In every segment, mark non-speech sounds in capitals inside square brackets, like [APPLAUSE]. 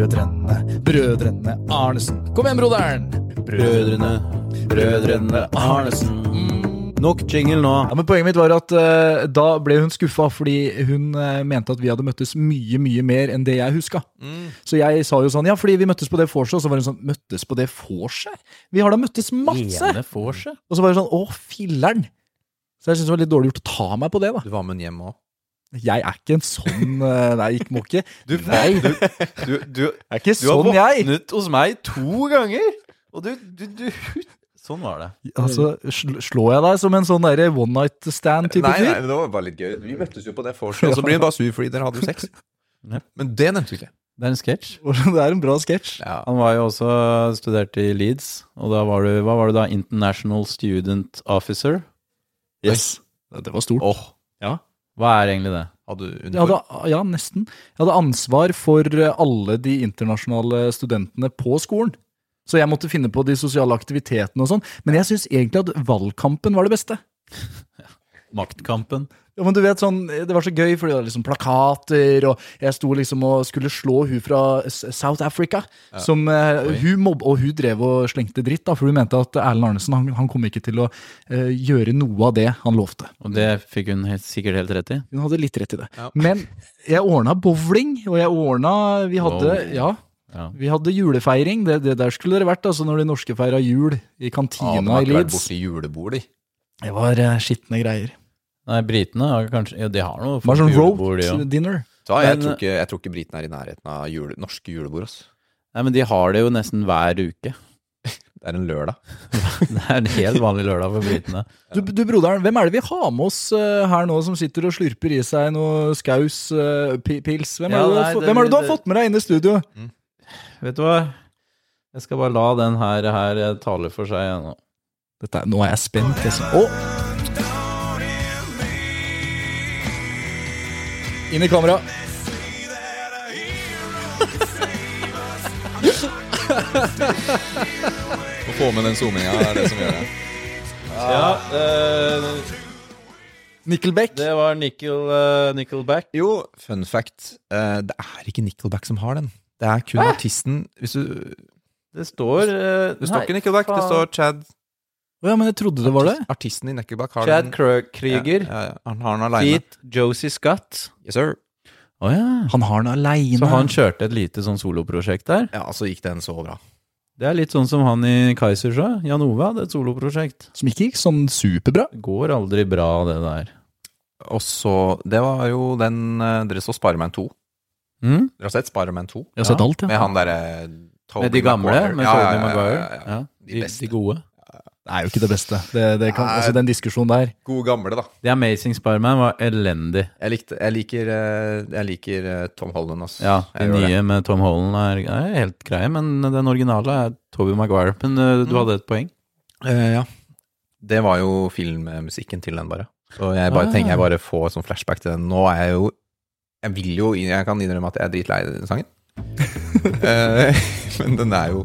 Brødrene, brødrene Arnesen. Kom igjen, broderen! Brødrene, brødrene Arnesen. Nok jingle nå. Ja, men Poenget mitt var at uh, da ble hun skuffa, fordi hun uh, mente at vi hadde møttes mye mye mer enn det jeg huska. Så jeg sa jo sånn ja, fordi vi møttes på det vorset, og så var hun sånn møttes på det vorset? Vi har da møttes masse! Ene. Og så var hun sånn å, filler'n! Så jeg syntes det var litt dårlig gjort å ta meg på det, da. Du var med en hjem òg. Jeg er ikke en sånn [LAUGHS] eh, Nei, ikke må ikke. Du, Nei, du, du, du, jeg er ikke du har sånn, jeg! våknet hos meg to ganger! Og du, du, du Sånn var det. Altså, Slår jeg deg som en sånn der one night stand-type Nei, nei, fyr? det var bare litt gøy. Vi møttes jo på det vorset, og så blir hun bare sur fordi dere hadde jo sex. Men det nevnte vi ikke. Det er en sketsj. [LAUGHS] Det er en bra sketsj. Ja. Han var jo også studert i Leeds, og da var du Hva var du da? International Student Officer? Yes. Det var stort. Åh, Hva er egentlig det? hadde du uniform? hadde, ja, nesten. Jeg hadde ansvar for eh, alle de internasjonale studentene på skolen. Så jeg måtte finne på de sosiale aktivitetene og sånn. Men jeg syns egentlig at valgkampen var det beste. [LAUGHS] Maktkampen. Ja, men du vet sånn, Det var så gøy, fordi det var liksom plakater, og jeg sto liksom og skulle slå hun fra South Africa. Som, uh, hun mobb, og hun drev og slengte dritt, da, for hun mente at Erlend Arnesen han, han kom ikke til å uh, gjøre noe av det han lovte. Og det fikk hun helt, sikkert helt rett i. Hun hadde litt rett i det. Ja. Men jeg ordna bowling, og jeg ordna Vi hadde, Wow. ja, Ja. vi hadde julefeiring. Det, det der skulle dere vært, altså når de norske feira jul i kantina ah, i Leeds. borti julebord, de. Det var eh, skitne greier. Nei, britene har kanskje Ja, de har noe Bare sånn roast dinner. Så jeg, Men- tror ikke, jeg tror ikke britene er i nærheten av jule, norske julebord. ass. Nei, men de har det jo nesten hver uke. [LAUGHS] Det er en lørdag. [LAUGHS] Det er en helt vanlig lørdag for britene. Du, du broderen, hvem er det vi har med oss uh, her nå som sitter og slurper i seg noe skaus eh, pils? Hvem er, Ja, det, har nei, det- hvem er det du har det- fått med deg inn i studio? Vet du hva? Jeg skal bare la den her, her eh, tale for seg nå. Dette, er- nå er jeg spent. Altså. Å! Inn i kamera. Å få med den zoominga er det som gjør det. Ja, eh, Nickelback. det var Nickel, eh, Nickelback. Jo, fun fact. eh, det er ikke Nickelback som har den. Det er kun artisten hvis du, Det står eh, Det står nei, ikke Nickelback, det faen. står Chad. Ja, men jeg trodde det var det. Artisten i Neckerback har Chad den. Krö- Ja, ja. Han har den aleine. Pete Josie Scott. Yes, sir. Å ja. Han har den aleine. Så han kjørte et lite sånn soloprosjekt der. Ja, så gikk den så bra. Det er litt sånn som han i Kaisersjø. Jan Ove hadde et soloprosjekt. Som ikke gikk sånn superbra. Går aldri bra, det der. Og så Det var jo den eh, Dere så Spareman 2. Mm? Dere har sett Spareman 2? Jeg har sett alt, ja. Med han derre Tobey Med de gamle, Maguire. med Ja, Tobey ja, ja, ja, ja, ja. Ja, De de, beste. de gode. Det er jo ikke det beste. Det, det kan, altså Den diskusjonen der. Gode gamle, da. The Amazing Spiderman var elendig. Jeg, likte, jeg liker, eh, jeg liker eh, Tom Holland, altså. Ja, de nye det. med Tom Holland er, er helt greie, men den originale er Tobey Maguire. Men uh, du Mm. hadde et poeng? Uh, ja. Det var jo filmmusikken til den, bare. Så jeg bare Ah. tenker jeg bare får sånn flashback til den. Nå er jeg jo Jeg vil jo Jeg kan innrømme at jeg er dritlei den sangen. uh, [LAUGHS] [LAUGHS] men den er jo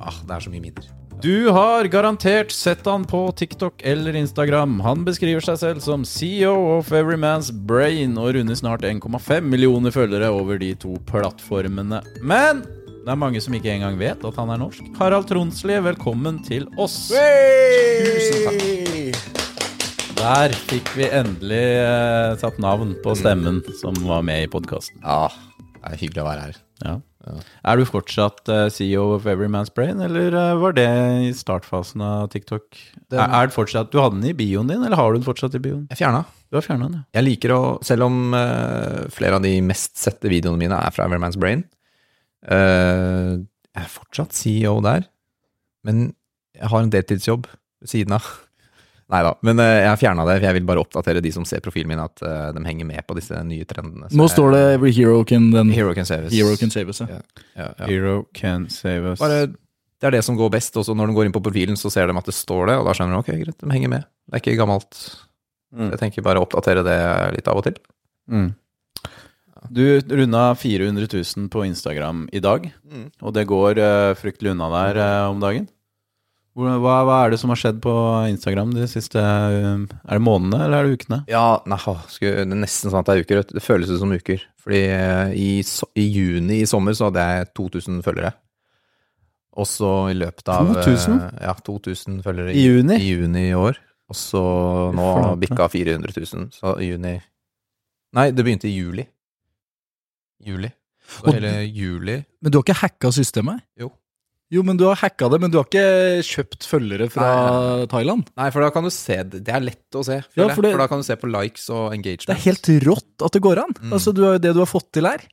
Ah, det er så mye minner. Du har garantert sett han på TikTok eller Instagram. Han beskriver seg selv som CEO of Everyman's Brain og runder snart 1,5 millioner følgere over de to plattformene. Men det er mange som ikke engang vet at han er norsk. Harald Tronsli, velkommen til oss. Tusen takk. Der fikk vi endelig eh, satt navn på stemmen som var med i podkasten. Ja, det er hyggelig å være her. Ja. Er du fortsatt eh, CEO of Every Man's Brain, eller eh, var det i startfasen av TikTok? Den- er, er det fortsatt, Du hadde den i bioen din, eller har du den fortsatt i bioen? Jeg fjerna. Du har fjerna den, ja. Jeg liker å Selv om uh, flere av de mest sette videoene mine er fra Everyman's Brain, uh, jeg er fortsatt CEO der. Men jeg har en deltidsjobb ved siden av. Nei da. Men eh, jeg har fjerna det, for jeg vil bare oppdatere de som ser profilen min, at eh, de henger med på disse nye trendene. Så Nå står det 'Every hero can, then, Hero can save us. hero can save us'. Ja. Ja, ja. Hero can save us. Bare, det er det som går best. Også når de går inn på profilen, så ser de at det står det, og da skjønner de ok, greit, de henger med. Det er ikke gammelt. Mm. Jeg tenker bare å oppdatere det litt av og til. Mm. Du runda 400 000 på Instagram i dag, Mm. og det går uh, fryktelig unna der om dagen. Hva, hva er det som har skjedd på Instagram de siste um, Er det månedene eller er det ukene? Ja, nei, det er nesten sånn at det er uker. Det føles ut som uker. Fordi eh, i, i juni i sommer så hadde jeg 2000 følgere. Og så i løpet av 2000? eh, Ja, 2000 følgere I juni? i juni i år. Og så nå bikka 400 000. Så i juni Nei, det begynte i juli. Juli. Så hele juli Men du har ikke hacka systemet? Jo. Jo, men du har hacka det, men du har ikke kjøpt følgere fra Thailand? Nei, for da kan du se Det det er lett å se, Ja, for det- For da kan du se på likes og engagement. Det er helt rått at det går an. Mm. Altså, du har, Det du har fått til her.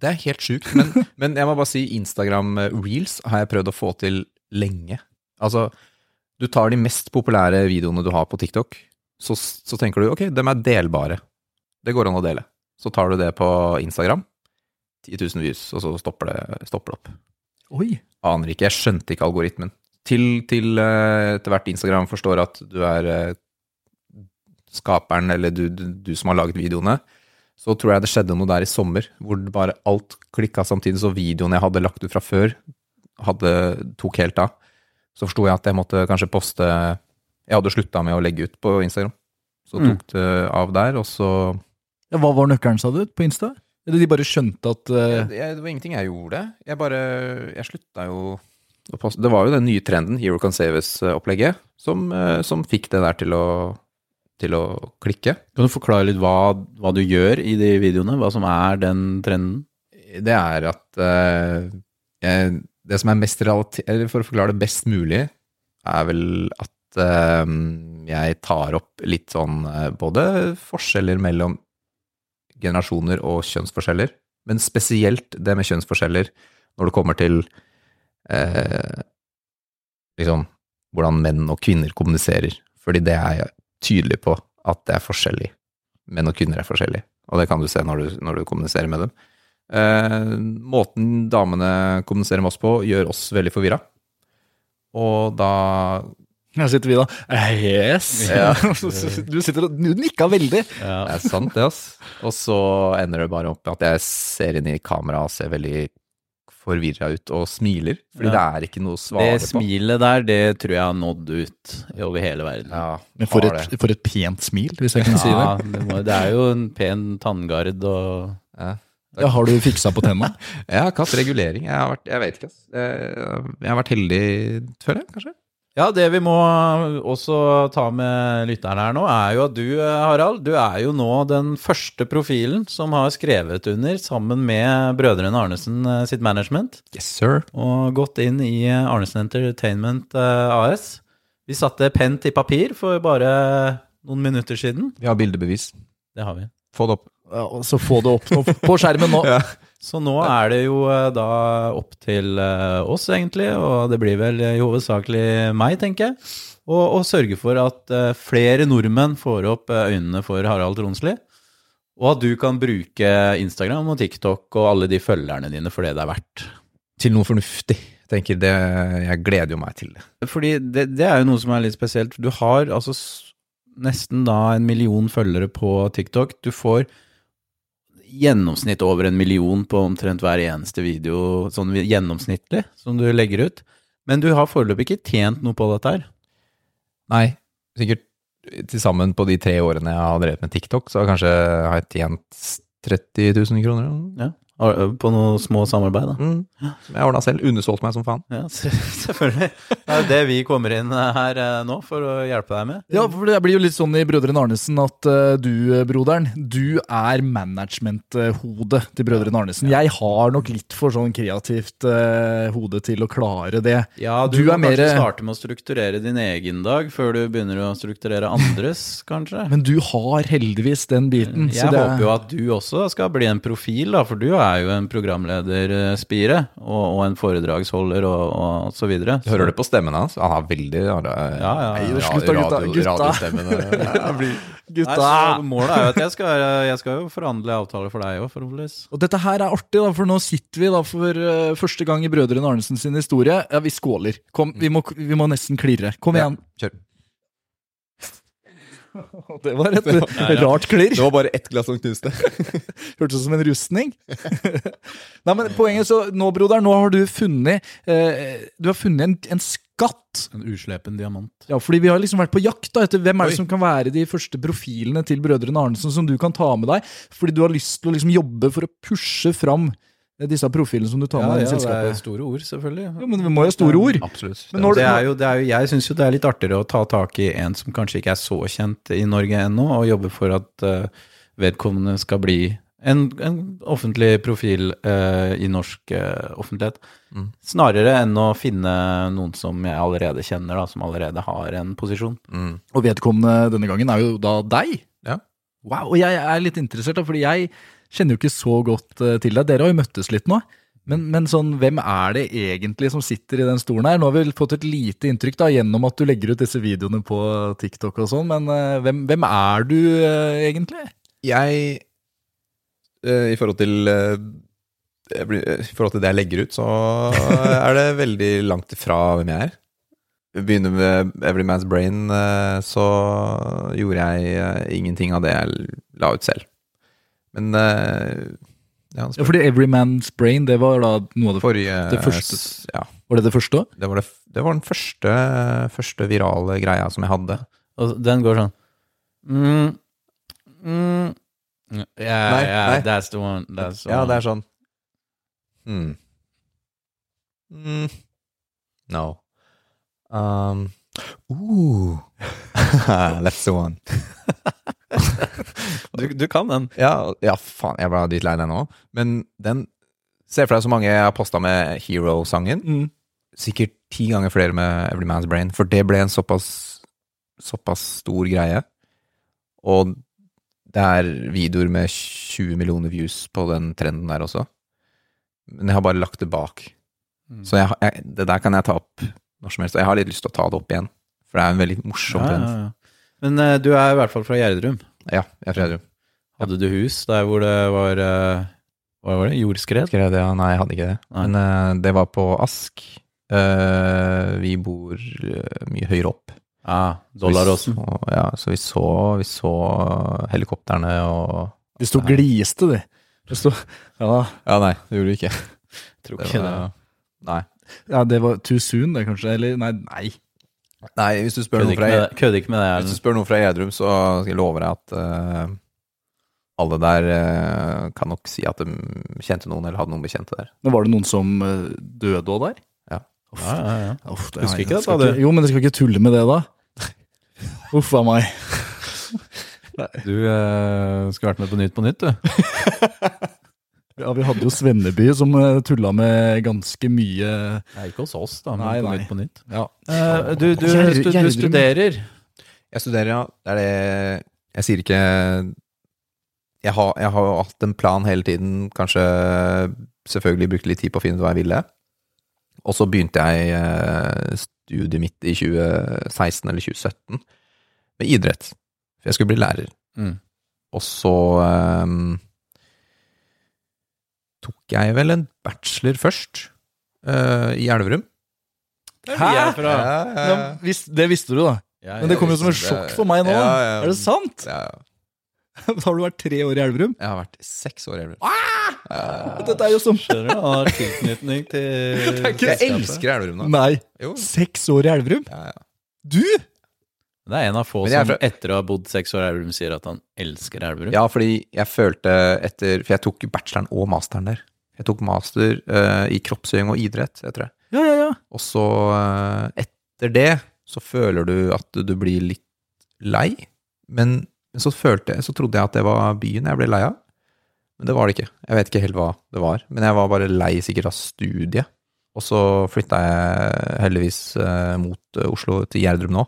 Det er helt sjukt, men, [LAUGHS] men jeg må bare si Instagram eh, Reels har jeg prøvd å få til lenge. Altså, du tar de mest populære videoene du har på TikTok, så, så tenker du ok, dem er delbare. Det går an å dele. Så tar du det på Instagram, 10 000 views, og så stopper det, stopper det opp. Oi. Aner ikke, jeg skjønte ikke algoritmen. Til, til eh, etter hvert Instagram forstår at du er eh, skaperen, eller du, du, du som har laget videoene, så tror jeg det skjedde noe der i sommer, hvor bare alt klikka samtidig, så videoen jeg hadde lagt ut fra før, hadde, tok helt av. Så forsto jeg at jeg måtte kanskje poste Jeg hadde slutta med å legge ut på Instagram. Så Mm. tok det av der, og så Ja, hva var nøkkelen, sa du, på Insta? Eller de bare skjønte at uh... jeg, jeg, Det var ingenting jeg gjorde. Jeg bare Jeg slutta jo. Det var jo den nye trenden, Hero Can Save Us-opplegget, som, eh, som fikk det der til å, til å klikke. Kan du forklare litt hva, hva du gjør i de videoene? Hva som er den trenden? Det er at uh, jeg, Det som er mest relatert Eller for å forklare det best mulig, er vel at eh, jeg tar opp litt sånn eh, både forskjeller mellom generasjoner og kjønnsforskjeller, men spesielt det med kjønnsforskjeller når det kommer til eh, liksom hvordan menn og kvinner kommuniserer. Fordi det er jeg tydelig på at det er forskjellig. Menn og kvinner er forskjellige, og det kan du se når du, når du kommuniserer med dem. Eh, måten damene kommuniserer med oss på, gjør oss veldig forvirra. Og da Her sitter vi da. Yes! Ja. [LAUGHS] du sitter og du nikka veldig. Ja. Det er sant, det, ass. Og så ender det bare opp med at jeg ser inn i kamera og ser veldig forvirra ut og smiler. Fordi Ja. det er ikke noe å Det svare på. smilet der, det tror jeg har nådd ut over hele verden. Ja, Men for et, for et pent smil, hvis jeg kan si det. det, må, det er jo en pen tanngard og Ja. Ja, har du fiksa på tenna? [LAUGHS] Jeg har ikke hatt regulering. Jeg, har vært, jeg vet ikke, ass. Jeg, jeg har vært heldig, føler jeg, kanskje. Ja, det vi må også ta med lytterne her nå, er jo at du, Harald, du er jo nå den første profilen som har skrevet under sammen med brødrene Arnesen eh, sitt management, Yes, sir. og gått inn i Arnesen Entertainment eh, AS. Vi satte penn til papir for bare noen minutter siden. Vi har bildebevis. Det har vi. Få det opp. Ja, og så få det opp nå, på skjermen nå. [LAUGHS] Så nå er det jo eh, da opp til eh, oss, egentlig, og det blir vel i hovedsakelig meg, tenker jeg, å sørge for at eh, flere nordmenn får opp øynene for Harald Tronsli, og at du kan bruke Instagram og TikTok og alle de følgerne dine for det det er verdt. Til noe fornuftig. Tenker det, Jeg gleder jo meg til det. Fordi det, det er jo noe som er litt spesielt. Du har altså nesten da en million følgere på TikTok. Du får gjennomsnitt over en million på omtrent hver eneste video, sånn gjennomsnittlig, som du legger ut. Men du har foreløpig ikke tjent noe på dette her. Nei, sikkert til sammen på de tre årene jeg har drevet med TikTok, så kanskje har jeg tjent 30 000 kroner. Ja. På noen små samarbeid, da. Mm. Jeg ordna selv. Undersolgt meg som faen. Ja, [LAUGHS] selvfølgelig. Det er jo det vi kommer inn her eh, nå for å hjelpe deg med. Ja, for det blir jo litt sånn i Brødrene Arnesen at eh, du, eh, broderen, du er management-hodet til Brødrene Arnesen. Jeg har nok litt for sånn kreativt eh, hode til å klare det. Ja, du, Du må er mer- kanskje starte med å strukturere din egen dag før du begynner å strukturere andres, [LAUGHS] kanskje. Men du har heldigvis den biten. Jeg så det håper jo at du også skal bli en profil, da, for du er jo en programlederspire og, og en foredragsholder og, og så videre. Så. hører du på stemmen hans. Han har veldig ja, Ja, ja, [LAUGHS] ja. Slutt da, gutta. Gutta. gutta. Nei, målet er jo at jeg skal, jeg skal jo forhandle avtaler for deg òg, forhåpentligvis. Og dette her er artig, da, for nå sitter vi da for uh, første gang i Brødrene Arnesen sin historie. Ja, vi skåler. Kom, vi må, vi må nesten klirre. Kom Ja, igjen. kjør. [LAUGHS] Det var [LAUGHS] et rart klirr. Det var bare ett glass som knuste. [LAUGHS] Hørtes ut som en rustning. Nei, men poenget så Nå, broder, nå har du funnet eh, Du har funnet en, en skatt. En uslepen diamant. Ja, fordi vi har liksom vært på jakt da, etter hvem er det Oi. som kan være de første profilene til brødrene Arnesen som du kan ta med deg, fordi du har lyst til å liksom jobbe for å pushe fram disse profilene som du tar med ja, i selskapet. er store ord, selvfølgelig. Jo, men vi må jo ha store ord. Absolutt. Men når det er jo, det er jo, jeg syns jo det er litt artigere å ta tak i en som kanskje ikke er så kjent i Norge ennå, og jobbe for at uh, vedkommende skal bli en, en offentlig profil uh, i norsk uh, offentlighet. Mm. Snarere enn å finne noen som jeg allerede kjenner, da, som allerede har en posisjon. Mm. Og vedkommende denne gangen er jo da deg. Ja. Wow, og jeg er litt interessert, da, fordi jeg kjenner jo ikke så godt eh, til deg. Dere har jo møttes litt nå. Men, men sånn, hvem er det egentlig som sitter i den stolen her? Nå har vi fått et lite inntrykk da, gjennom at du legger ut disse videoene på TikTok og sånn, men uh, hvem, hvem er du uh, egentlig? Jeg uh, I forhold til I forhold til det jeg legger ut, så [LAUGHS] er det veldig langt ifra hvem jeg er. Begynner med Every Man's Brain, så gjorde jeg ingenting av det jeg la ut selv. Men eh, ja, Ja, fordi Every Man's Brain, det var da noe av det forrige det første. Ja, Var det det første òg? det var, det, det var den første, første virale greia som jeg hadde. Og den går sånn mm, mm, yeah, Nei, yeah, nei. that's the one. That's the Ja, one. det er sånn mm. Mm. No. Um. [LAUGHS] Ooh. [LAUGHS] That's the one. [LAUGHS] du, du kan den. Ja, ja, faen, jeg ble litt lei den nå. Men den Se for deg så mange jeg har posta med Hero-sangen. Mm. Sikkert ti ganger flere med Every Man's Brain, for det ble en såpass såpass stor greie. Og det er videoer med 20 millioner views på den trenden der også. Men jeg har bare lagt det bak. Mm. Så jeg, jeg, det der kan jeg ta opp når som helst. Og jeg har litt lyst til å ta det opp igjen. For det er en veldig morsom Ja, trend. ja, ja. Men uh, du er i hvert fall fra Gjerdrum. Ja, jeg er fra Gjerdrum. Hadde du hus der hvor det var eh, Hva var det? Jordskred? Skred, ja. Nei, jeg hadde ikke det. Nei. Men uh, det var på Ask. Uh, vi bor uh, mye høyere opp. Ja, Dollaråsen. Så Ja, så vi så, vi så helikoptrene og De sto og gliste, de. Det sto, ja, Ja, nei, det gjorde vi ikke. [LAUGHS] Tror ikke det. var, nei. ja, det var too soon, det, kanskje? Eller nei, nei. Nei, hvis du spør noen fra med ikke det. Hvis du spør noen fra Gjerdrum, så skal jeg love deg at uh, alle der uh, kan nok si at de kjente noen, eller hadde noen bekjente der. Men var det noen som eh, døde òg der? Ja. Uff, Ja, ja, ja. uff, det, Husker jeg ikke det, da. du. Jo, men dere skal ikke tulle med det, da? [LAUGHS] Uff a meg. Du uh, skulle vært med på Nytt på Nytt, du. [LAUGHS] Ja, vi hadde jo Svenneby som uh, tulla med ganske mye Nei, ikke hos oss, da, men Nei, på nei. På Nytt. Ja. Uh, du, du, du, du studerer. Jeg studerer, ja. Det er det Jeg sier ikke Jeg har, jeg har hatt en plan hele tiden, kanskje selvfølgelig brukte litt tid på å finne ut hva jeg ville. Og så begynte jeg eh, studiet mitt i 2016 eller 2017 med idrett. For jeg skulle bli lærer. Mm. Og så ehm, tok jeg vel en bachelor først, uh, i Elverum. Hæ?! Ja, ja. fra. Det visste du, da. Ja, Men det kom jo som et sjokk for meg nå. Ja, ja. Er det sant? Ja, [LAUGHS] Har du vært tre år i Elverum? jeg har vært seks år i Elverum. Dette er jo som Skjønner du? Har tilknytning til [LAUGHS] Jeg elsker Elverum, da. Nei. Jo. Seks år i Elverum? Ja, ja. Du? Det er en av få som fra- etter å ha bodd seks år i Elverum, sier at han elsker Elverum. Ja, fordi jeg følte etter For jeg tok bacheloren og masteren der. Jeg tok master uh, i kroppsøving og idrett, heter det. Ja, ja, ja. Og så, uh, etter det, så føler du at du, blir litt lei. Men, men så følte så trodde jeg at det var byen jeg ble lei av. Men det var det ikke. Jeg vet ikke helt hva det var. Men jeg var bare lei sikkert av studiet. Og så flytta jeg heldigvis eh, mot Oslo, til Gjerdrum nå.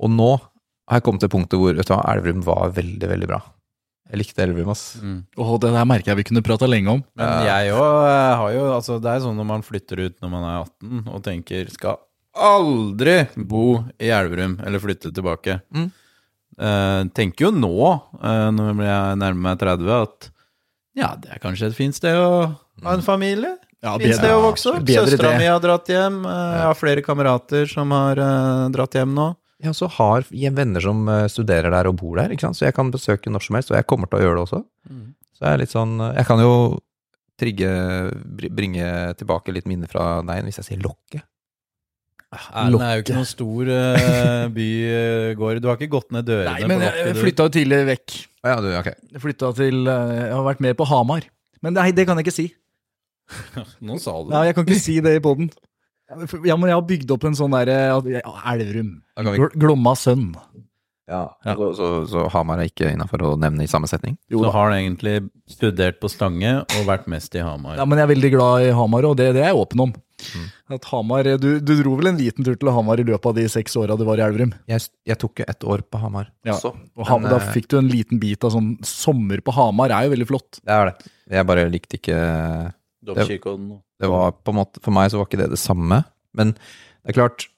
Og nå har jeg kommet til punktet hvor vet du hva, Elverum var veldig, veldig bra. Jeg likte Elverum, ass. Mm. Åh, det der merker jeg vi kunne prata lenge om. Men jeg òg har jo Altså, det er sånn når man flytter ut når man er 18 og tenker skal aldri bo i Elverum eller flytte tilbake. Mm. Eh, tenker jo nå, eh, når jeg nærmer meg 30, at ja, det er kanskje et fint sted å ha en familie. Ja, Fint sted å vokse opp. Søstera mi har dratt hjem. eh, Jeg har flere kamerater som har eh, dratt hjem nå. Jeg også har venner som eh, studerer der og bor der, ikke sant? så jeg kan besøke når som helst, og jeg kommer til å gjøre det også. Så jeg er litt sånn eh, Jeg kan jo trigge, bringe tilbake litt minner fra deg hvis jeg sier Lokke. Erlend er jo ikke noen stor uh, bygård. Du har ikke gått ned dørene Nei, men på jeg lokket, du. flytta jo tidlig vekk. Ja, du, ok. Jeg flytta til eh, Jeg har vært med på Hamar. Men nei, det kan jeg ikke si. [LAUGHS] Nå sa du Ja, jeg kan ikke si det i poden. Ja, men jeg har bygd opp en sånn derre ja, Elverum. Vi- Glomma sønn. Ja, Så, så, så Hamar er ikke innafor å nevne i samme setning? Jo Så har han egentlig studert på Stange og vært mest i Hamar. Ja, men jeg er veldig glad i Hamar, og det, det er jeg åpen om. Mm. At Hamar, du, du dro vel en liten tur til Hamar i løpet av de seks åra du var i Elverum? Jeg, jeg tok jo et år på Hamar Ja, også. Og Hamar, men, da eh, fikk du en liten bit av sånn Sommer på Hamar er jo veldig flott. Det er det. Jeg bare likte ikke Domkirkeodden. Det var på en måte, For meg så var ikke det det samme. Men det er klart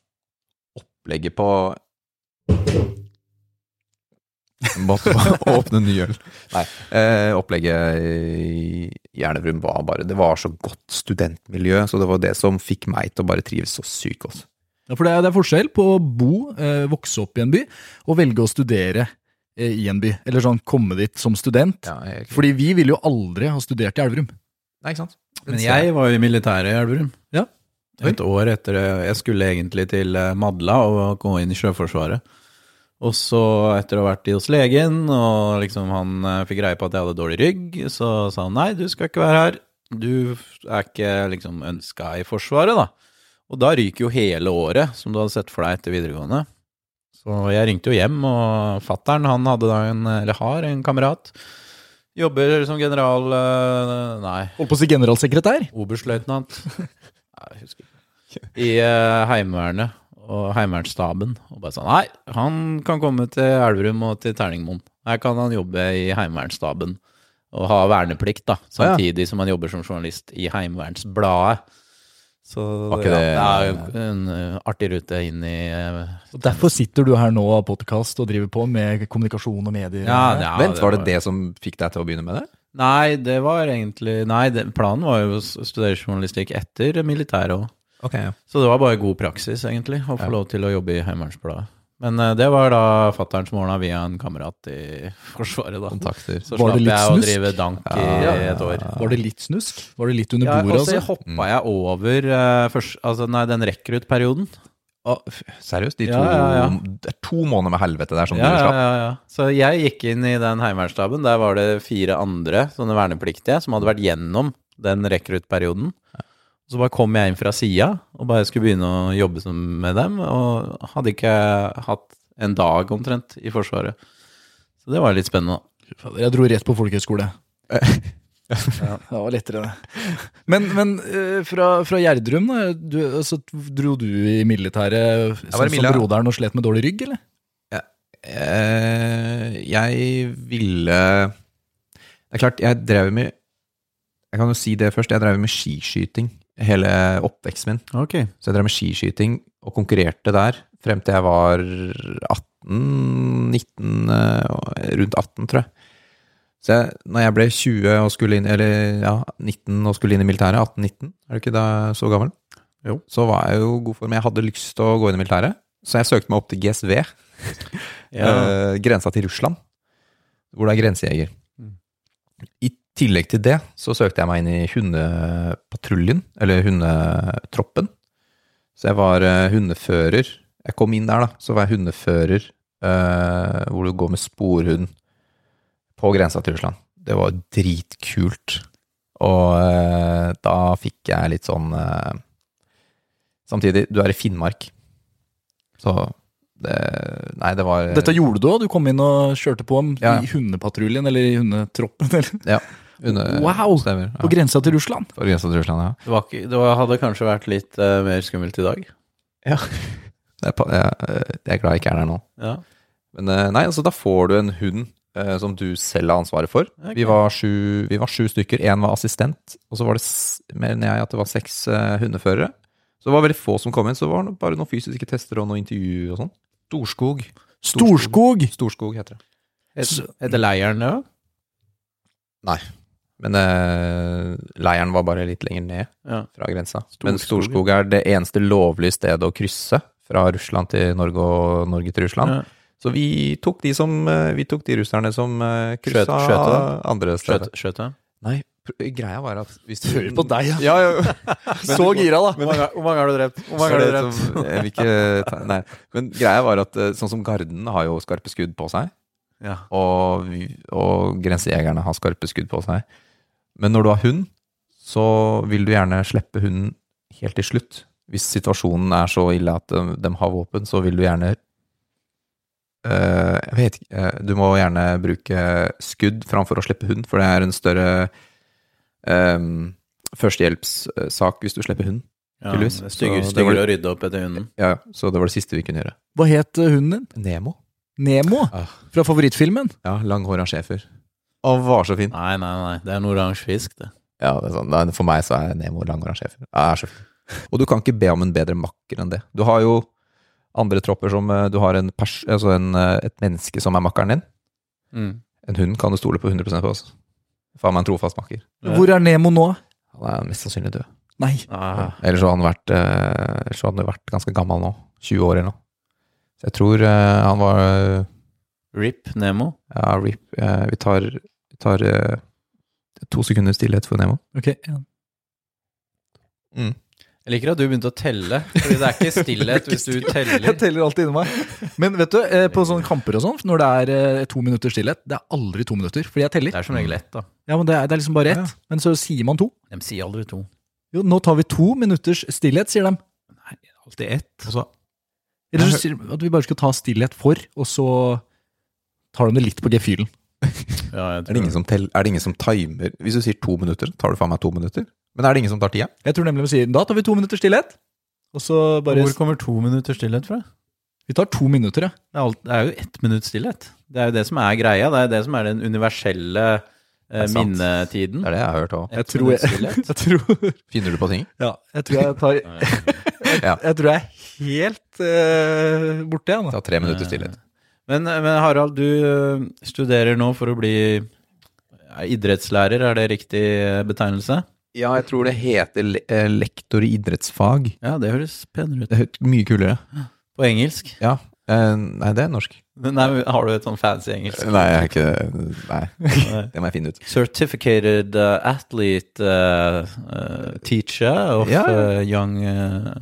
Opplegget på Måtte bare [LAUGHS] åpne ny øl. Nei. Eh, opplegget i i var bare Det var så godt studentmiljø, så det var det som fikk meg til å bare trives så sykt godt. Ja, for det er, det er forskjell på å bo, eh, vokse opp i en by, og velge å studere eh, i en by. Eller sånn komme dit som student. Ja, Fordi vi ville jo aldri ha studert i Elverum. Nei, ikke sant? Men jeg var jo i militæret i Elverum. Ja. Et år etter det. Jeg skulle egentlig til eh, Madla og gå inn i Sjøforsvaret. Og så, etter å ha vært hos legen, og liksom han eh, fikk greie på at jeg hadde dårlig rygg, så sa han nei, du skal ikke være her. Du er ikke liksom ønska i Forsvaret, da. Og da ryker jo hele året som du hadde sett for deg etter videregående. Så jeg ringte jo hjem, og fattern han hadde da en, eller har en kamerat. Jobber som general eh, Nei, Holdt på å si generalsekretær. Oberstløytnant [LAUGHS] Nei, jeg husker ikke. I eh, Heimevernet og Heimevernsstaben. Og bare sånn Nei, han kan komme til Elverum og til Terningmoen. Her kan han jobbe i Heimevernsstaben og ha verneplikt, da. Samtidig som han jobber som journalist i Heimevernsbladet. Så Var ikke ja, det- det er jo en eh, artig rute inn i eh, Og Derfor sitter du her nå av podkast og driver på med kommunikasjon og medier. ja, ja, Vent, var det det som fikk deg til å begynne med det? Nei, det var egentlig Nei, det, planen var jo å studere journalistikk etter militæret òg. Okay, ja. Så det var bare god praksis, egentlig, å få Ja. lov til å jobbe i Heimevernsbladet. Men eh, det var da fatter'n som ordna via en kamerat i [LAUGHS] Forsvaret, da. Kontakter. Så slapp jeg å drive dank i Ja. et år. Var det litt snusk? Var det litt under Ja, bordet, og så altså? hoppa jeg over uh, først, altså, nei, den rekruttperioden. Seriøst? De to, Ja, ja, ja. Det er to måneder med helvete der som Ja, du ja, slapp? ja, ja. Så jeg gikk inn i den heimevernsstaben. Der var det fire andre sånne vernepliktige som hadde vært gjennom den rekruttperioden. Så bare kom jeg inn fra sida og bare skulle begynne å jobbe med dem. Og hadde ikke hatt en dag omtrent i Forsvaret. Så det var litt spennende. da. Jeg dro rett på folkehøyskole. [LAUGHS] Det var lettere, det. Men, men eh, fra, fra Gjerdrum, da, du, så dro du i militæret sånn som broderen og slet med dårlig rygg, eller? Ja. jeg ville Det er klart, jeg drev med Jeg kan jo si det først. Jeg drev med skiskyting hele oppveksten min. Okay. Så jeg drev med skiskyting og konkurrerte der frem til jeg var 18 19 eh, Rundt 18, tror jeg. Så jeg, når jeg ble 20 og skulle inn Eller ja, 19 og skulle inn i militæret, 18-19, er du ikke da så gammel? Jo. Så var jeg jo god form. Jeg hadde lyst til å gå inn i militæret, så jeg søkte meg opp til GSV. [LAUGHS] Ja. eh, grensa til Russland, hvor det er grensejeger. Mm. I tillegg til det så søkte jeg meg inn i hundepatruljen, eller hundetroppen. Så jeg var eh, hundefører. Jeg kom inn der, da, så var jeg hundefører, eh, hvor du går med sporhund på grensa til Russland. Det var dritkult. Og eh, da fikk jeg litt sånn Samtidig, du er i Finnmark, så det Nei, det var Dette gjorde du òg? Du kom inn og kjørte på Ja. i hundepatruljen eller i hundetroppen? [LAUGHS] Eller? Under, Wow! Stemmer. På grensa til Russland? På grensa til Russland, ja. Det, var ikke, det hadde kanskje vært litt uh, mer skummelt i dag. [LAUGHS] Jeg er, jeg, jeg er glad jeg ikke er der nå. Ja. Men uh, nei, altså da får du en hund uh, som du selv har ansvaret for. Okay. Vi, var sju, vi var sju stykker, én var assistent, og så var det, mer enn jeg at det var seks hundeførere. Så det var veldig få som kom inn, så var det bare noen fysiske tester og noe intervju og sånn. Storskog. Storskog! Storskog heter det. Er Heter leiren det òg? Men uh, leiren var bare litt lenger ned Ja. fra grensa. Men Storskog, Storskog er det eneste lovlige stedet å krysse fra Russland til Norge og Norge til Russland. Ja. Så vi tok de som eh, Vi tok de russerne som kryssa Skjøt- skjøt andre steder. Skjøt, dem? Nei, Greia var at hvis du Hører på deg, ja. Ja, ja. [LAUGHS] Så gira, da. Mange, hvor mange har du drept? Hvor mange har du drept? som- ikke Nei. Men greia var at eh, sånn som Garden har jo skarpe skudd på seg, Ja. og, og grensejegerne har skarpe skudd på seg. Men når du har hund, så vil du gjerne slippe hunden helt til slutt. Hvis situasjonen er så ille at de, de har våpen, så vil du gjerne eh, Jeg vet ikke eh, Du må gjerne bruke skudd framfor å slippe hund, for det er en større um, førstehjelpssak hvis du slipper hund. Ja, Tydeligvis. det er styggere, Så det var- styggere å rydde opp etter hunden. Ja, så det var det siste vi kunne gjøre. Hva het hunden din? Nemo? Nemo? Ah. Fra favorittfilmen? Ja, langhåra schæfer. Å, var så fin. Nei, nei, nei. Det er en oransje fisk, det. Ja, det er sånn, nei, For meg så er Nemo er så fin. Og du kan ikke be om en bedre makker enn det. Du har jo andre tropper som eh, Du har en pers, altså en, eh, et menneske som er makkeren din. Mm. En hund kan du stole på 100% på. Også. Faen meg en trofast makker. Hvor er Nemo nå? Han er mest sannsynlig død. Nei. Ah, Ellers så hadde han vært, eh, hadde han vært ganske gammel nå. 20 år eller noe. Så jeg tror eh, han var Rip Nemo. Ja, RIP. Eh, vi tar, tar eh, to sekunder stillhet for Nemo. Ok, ja. Mm. Jeg liker at du begynte å telle, Fordi det er ikke stillhet hvis du [LAUGHS] teller. Jeg teller alltid inni meg. Men vet du, eh, på sånne kamper og sånn, når det er eh, to minutter stillhet, det er aldri to minutter, fordi jeg teller. Det er som regel ett, da. Ja, men det er, det er liksom bare ett. Men så sier man to. De sier aldri to. Jo, nå tar vi to minutters stillhet, sier de. Nei, Alltid ett. Og så Eller så sier de at vi bare skal ta stillhet for, og så tar de det litt på gefühlen. [LAUGHS] Ja, jeg er det, ingen som tell, er det ingen som timer Hvis du sier to minutter, tar du faen meg to minutter? Men er det ingen som tar tida? Jeg tror nemlig de sier da tar vi to minutter stillhet. Og så bare Hvor kommer to minutter stillhet fra? Vi tar to minutter, ja. Det er, alt, det er jo ett minutt stillhet. Det er jo det som er greia. Det er det som er den universelle eh, er minnetiden. Det er det jeg har hørt òg. Jeg tror jeg, [LAUGHS] jeg, tror, Finner du på ting? ja, jeg tror jeg tar [LAUGHS] Jeg, Jeg tror jeg er helt uh, borte, jeg nå. Ta tre minutter stillhet. Men, men Harald, du eh, studerer nå for å bli idrettslærer, er det riktig eh, betegnelse? Ja, jeg tror det heter le eh, lektor i idrettsfag. Ja, det høres penere ut. Det høres mye kulere. På engelsk? Ja. Eh, nei, det er norsk. Nei, har du et sånn fancy engelsk? Nei, jeg er ikke Nei, [LAUGHS] det må jeg finne ut. Certificated uh, athlete uh, teacher of Ja, ja. uh, young uh,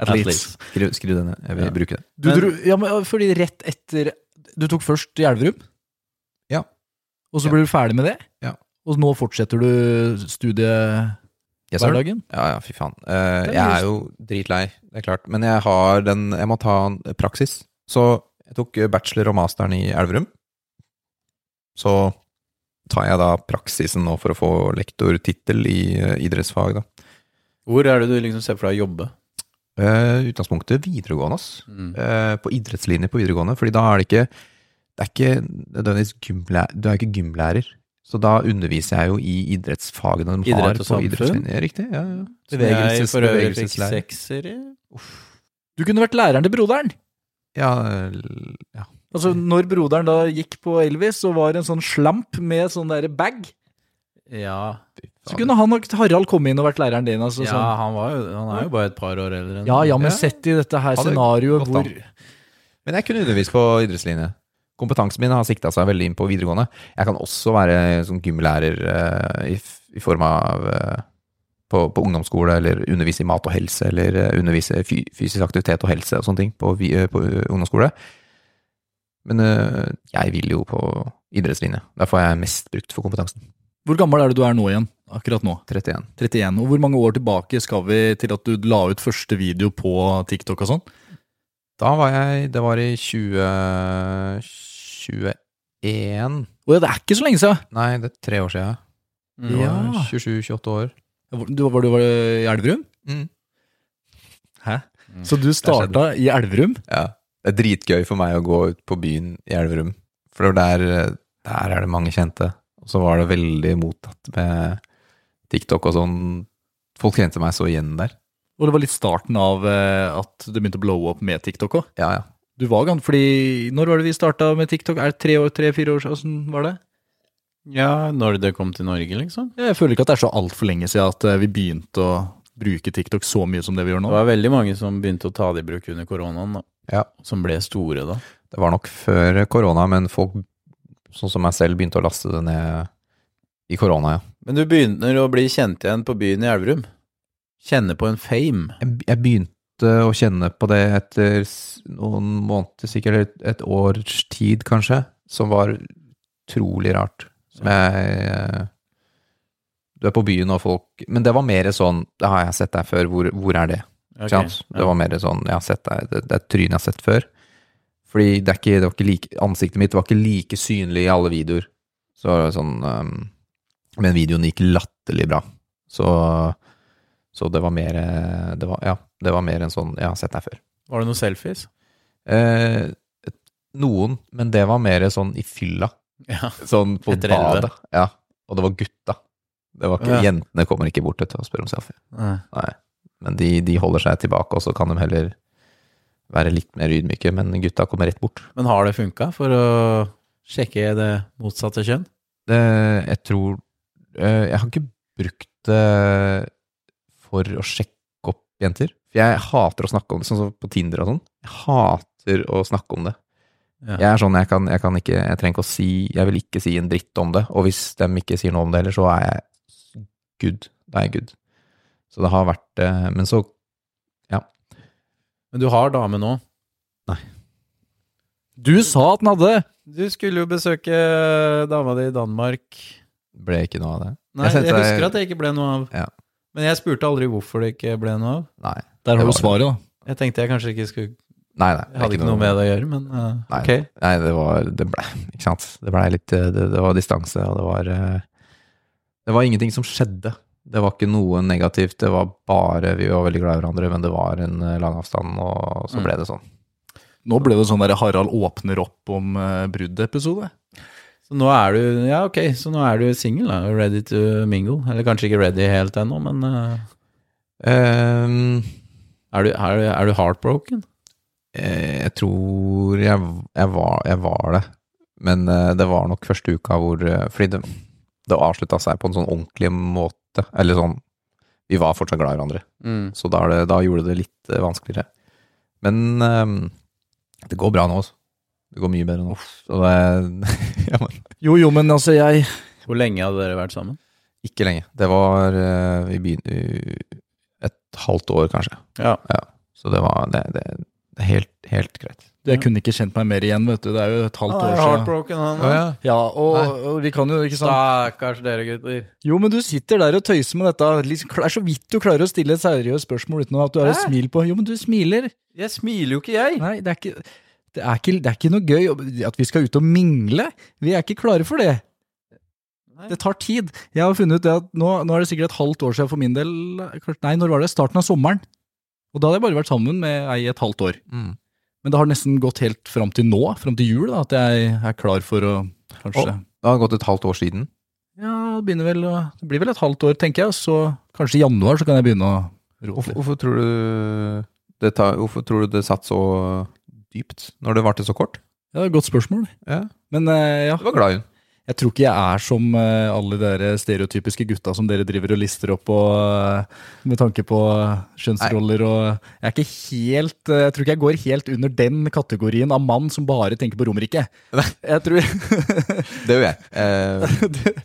Athletes. athletes. Skriv, skriv den ned. Jeg vil Ja. bruke det. Du Men- dro, ja, men fordi rett etter Du tok først i Elverum? Ja. Og så Ja. ble du ferdig med det? Ja. Og nå fortsetter du studiehverdagen? Yes, Ja, ja, fy faen. Uh, jeg er jo dritlei, det er klart. Men jeg har den Jeg må ta en praksis. Så jeg tok bachelor og masteren i Elverum. Så tar jeg da praksisen nå for å få lektortittel i uh, idrettsfag, da. Hvor er det du liksom ser for deg å jobbe? Uh, utgangspunktet videregående, ass. Mm. Uh, på idrettslinje på videregående. Fordi da er det ikke Det er ikke nødvendigvis gymlærer Du er ikke gymlærer. Så da underviser jeg jo i idrettsfagene de Idrett har på samfunn? idrettslinje. Riktig, ja, ja. Bevegelses, for øvrig fikk bevegelseslærer. sekser i. Du kunne vært læreren til broderen. Ja, ja. Altså, når broderen da gikk på Elvis, så var det en sånn slamp med sånn der bag. Ja, Så kunne han og Harald komme inn og vært læreren din. Altså, ja sånn. han, var jo, han er jo bare et par år eldre enn ja, ja, men Ja. sett i dette her scenarioet hvor an. Men jeg kunne undervist på idrettslinje. Kompetansen min har sikta seg veldig inn på videregående. Jeg kan også være sånn gymlærer eh, i, i form av eh, på, på ungdomsskole, eller undervise i mat og helse, eller eh, undervise i fy, fysisk aktivitet og helse og sånne ting på, på ungdomsskole. Men jeg vil jo på idrettslinje. Derfor er jeg mest brukt for kompetansen. Hvor gammel er det du er nå igjen? Akkurat nå? 31. 31. Og hvor mange år tilbake skal vi til at du la ut første video på TikTok og sånn? Da var jeg Det var i 2021 Å ja, det er ikke så lenge siden! Nei, det er tre år siden. Du Ja. var 27-28 år. Du, var du var i Elverum? Mm. Hæ? Mm. Så du starta i Elverum? Ja. Det er dritgøy for meg å gå ut på byen i Elverum. For der, der er det mange kjente. Og så var det veldig mottatt med TikTok og sånn. Folk kjente meg så igjen der. Og det var litt starten av eh, at det begynte å blowe opp med TikTok òg. Ja, ja. Du var ganske fordi Når var det vi starta med TikTok? Er det tre år, tre-fire år siden? Åssen var det? Ja, når det kom til Norge, liksom. Jeg føler ikke at det er så altfor lenge siden at eh, vi begynte å bruke TikTok så mye som det vi gjør nå. Det var veldig mange som begynte å ta det i bruk under koronaen, da. Ja. Som ble store da. Det var nok før korona, men folk sånn som meg selv begynte å laste det ned I korona, ja. Men du begynner å bli kjent igjen på byen i Elverum. Kjenne på en fame. Jeg, jeg begynte å kjenne på det etter noen måneder, sikkert et, års tid kanskje, som var utrolig rart. Som jeg eh, Du er på byen og folk Men det var mer sånn Det har jeg sett deg før, hvor, hvor er det? Okay? Det var mer sånn Jeg har sett deg, det, det er et tryn jeg har sett før. Fordi det, er ikke, det var ikke like, ansiktet mitt var ikke like synlig i alle videoer. Så sånn um, Men videoen gikk latterlig bra. Så, så det var mer eh, det var, Ja, det var mer en sånn Jeg har sett deg før. Var det noen selfies? Eh, noen, men det var mer sånn i fylla. Ja. Sånn på Etter badet. Ja. Og det var gutta. Det var ikke, Ja. Jentene kommer ikke bort til å spørre om selfie. Nei. Nei. Men de, de holder seg tilbake, og så kan de heller være litt mer ydmyke. Men gutta kommer rett bort. Men har det funka for å sjekke det motsatte kjønn? Det, jeg tror eh, Jeg har ikke brukt det for å sjekke opp jenter. For jeg hater å snakke om det, sånn som på Tinder og sånn. Jeg hater å snakke om det. Ja. Jeg er sånn, jeg kan, jeg kan ikke Jeg trenger ikke å si Jeg vil ikke si en dritt om det. Og hvis de ikke sier noe om det heller, så er jeg good. Da er jeg good. Så det har vært eh, Men så Ja. Men du har dame nå. Nei. Du sa at den hadde! Du skulle jo besøke dama di i Danmark. ble ikke noe av det. Nei, Jeg jeg, husker deg- at det ikke ble noe av. Ja. Men jeg spurte aldri hvorfor det ikke ble noe av. Nei. Der Det har du svaret, da. Jeg tenkte jeg kanskje ikke skulle Nei, nei. Jeg hadde ikke noe med det å gjøre, men uh, Nei, ok. nei, det var Det ble Ikke sant. Det ble litt eh, Det, det var distanse, og det var eh, Det var ingenting som skjedde. Det var ikke noe negativt. Det var bare Vi var veldig glad i hverandre, men det var en lang avstand, og så Mm. ble det sånn. Nå ble det sånn der Harald åpner opp om bruddet-episode. Så nå er du Ja, ok, så nå er du singel, da. Ready to mingle. Eller kanskje ikke ready helt ennå, men uh, um, er, du, er, er du heartbroken? eh, jeg tror jeg, jeg, var, jeg var det. Men uh, det var nok første uka hvor uh, Fordi det, det avslutta seg på en sånn ordentlig måte. Eller sånn Vi var fortsatt glad i hverandre. Mm. Så da, det, da gjorde det litt vanskeligere. Men ehm, det går bra nå også. Det går mye bedre nå. Det, [LAUGHS] ja, men, Jo, jo, men altså, jeg Hvor lenge hadde dere vært sammen? ikke lenge. Det var eh, Vi begynte et halvt år, kanskje. Ja. Så det var det, det, det er helt, helt greit. Jeg kunne ikke kjent meg mer igjen, vet du. Det er jo et halvt år siden. heartbroken, han. Ja, Ja, og, og vi kan jo ikke sant Stakkars dere gutter. Jo, men du sitter der og tøyser med dette. Liksom, Det er så vidt du klarer å stille et seriøst spørsmål uten at du har et smil på. Jo, men du smiler. Jeg smiler jo ikke, jeg. Nei, det er ikke det er, ikke, det er ikke noe gøy at vi skal ut og mingle. Vi er ikke klare for det. Det tar tid. Jeg har funnet ut det at nå, nå er det sikkert et halvt år siden for min del. Nei, når var det? Starten av sommeren. Og da hadde jeg bare vært sammen med ei i et halvt år. Mm. Men det har nesten gått helt fram til nå, fram til jul, da, at jeg er klar for å kanskje oh, Det har gått et halvt år siden. Ja, det vel Det blir vel et halvt år, tenker jeg. Så kanskje i januar så kan jeg begynne å rote Hvorfor, litt. hvorfor, tror du det tar, hvorfor tror du det satt så dypt når det varte så kort? Ja, det er et godt spørsmål. Ja, Men eh, ja, Du var glad i hun? jeg tror ikke jeg er som eh, alle de stereotypiske gutta som dere driver og lister opp og, eh, med tanke på eh, kjønnsroller og Jeg er ikke helt Jeg tror ikke jeg går helt under den kategorien av mann som bare tenker på Romerike. Jeg tror [LAUGHS] Det gjør jeg. [LAUGHS] Uh,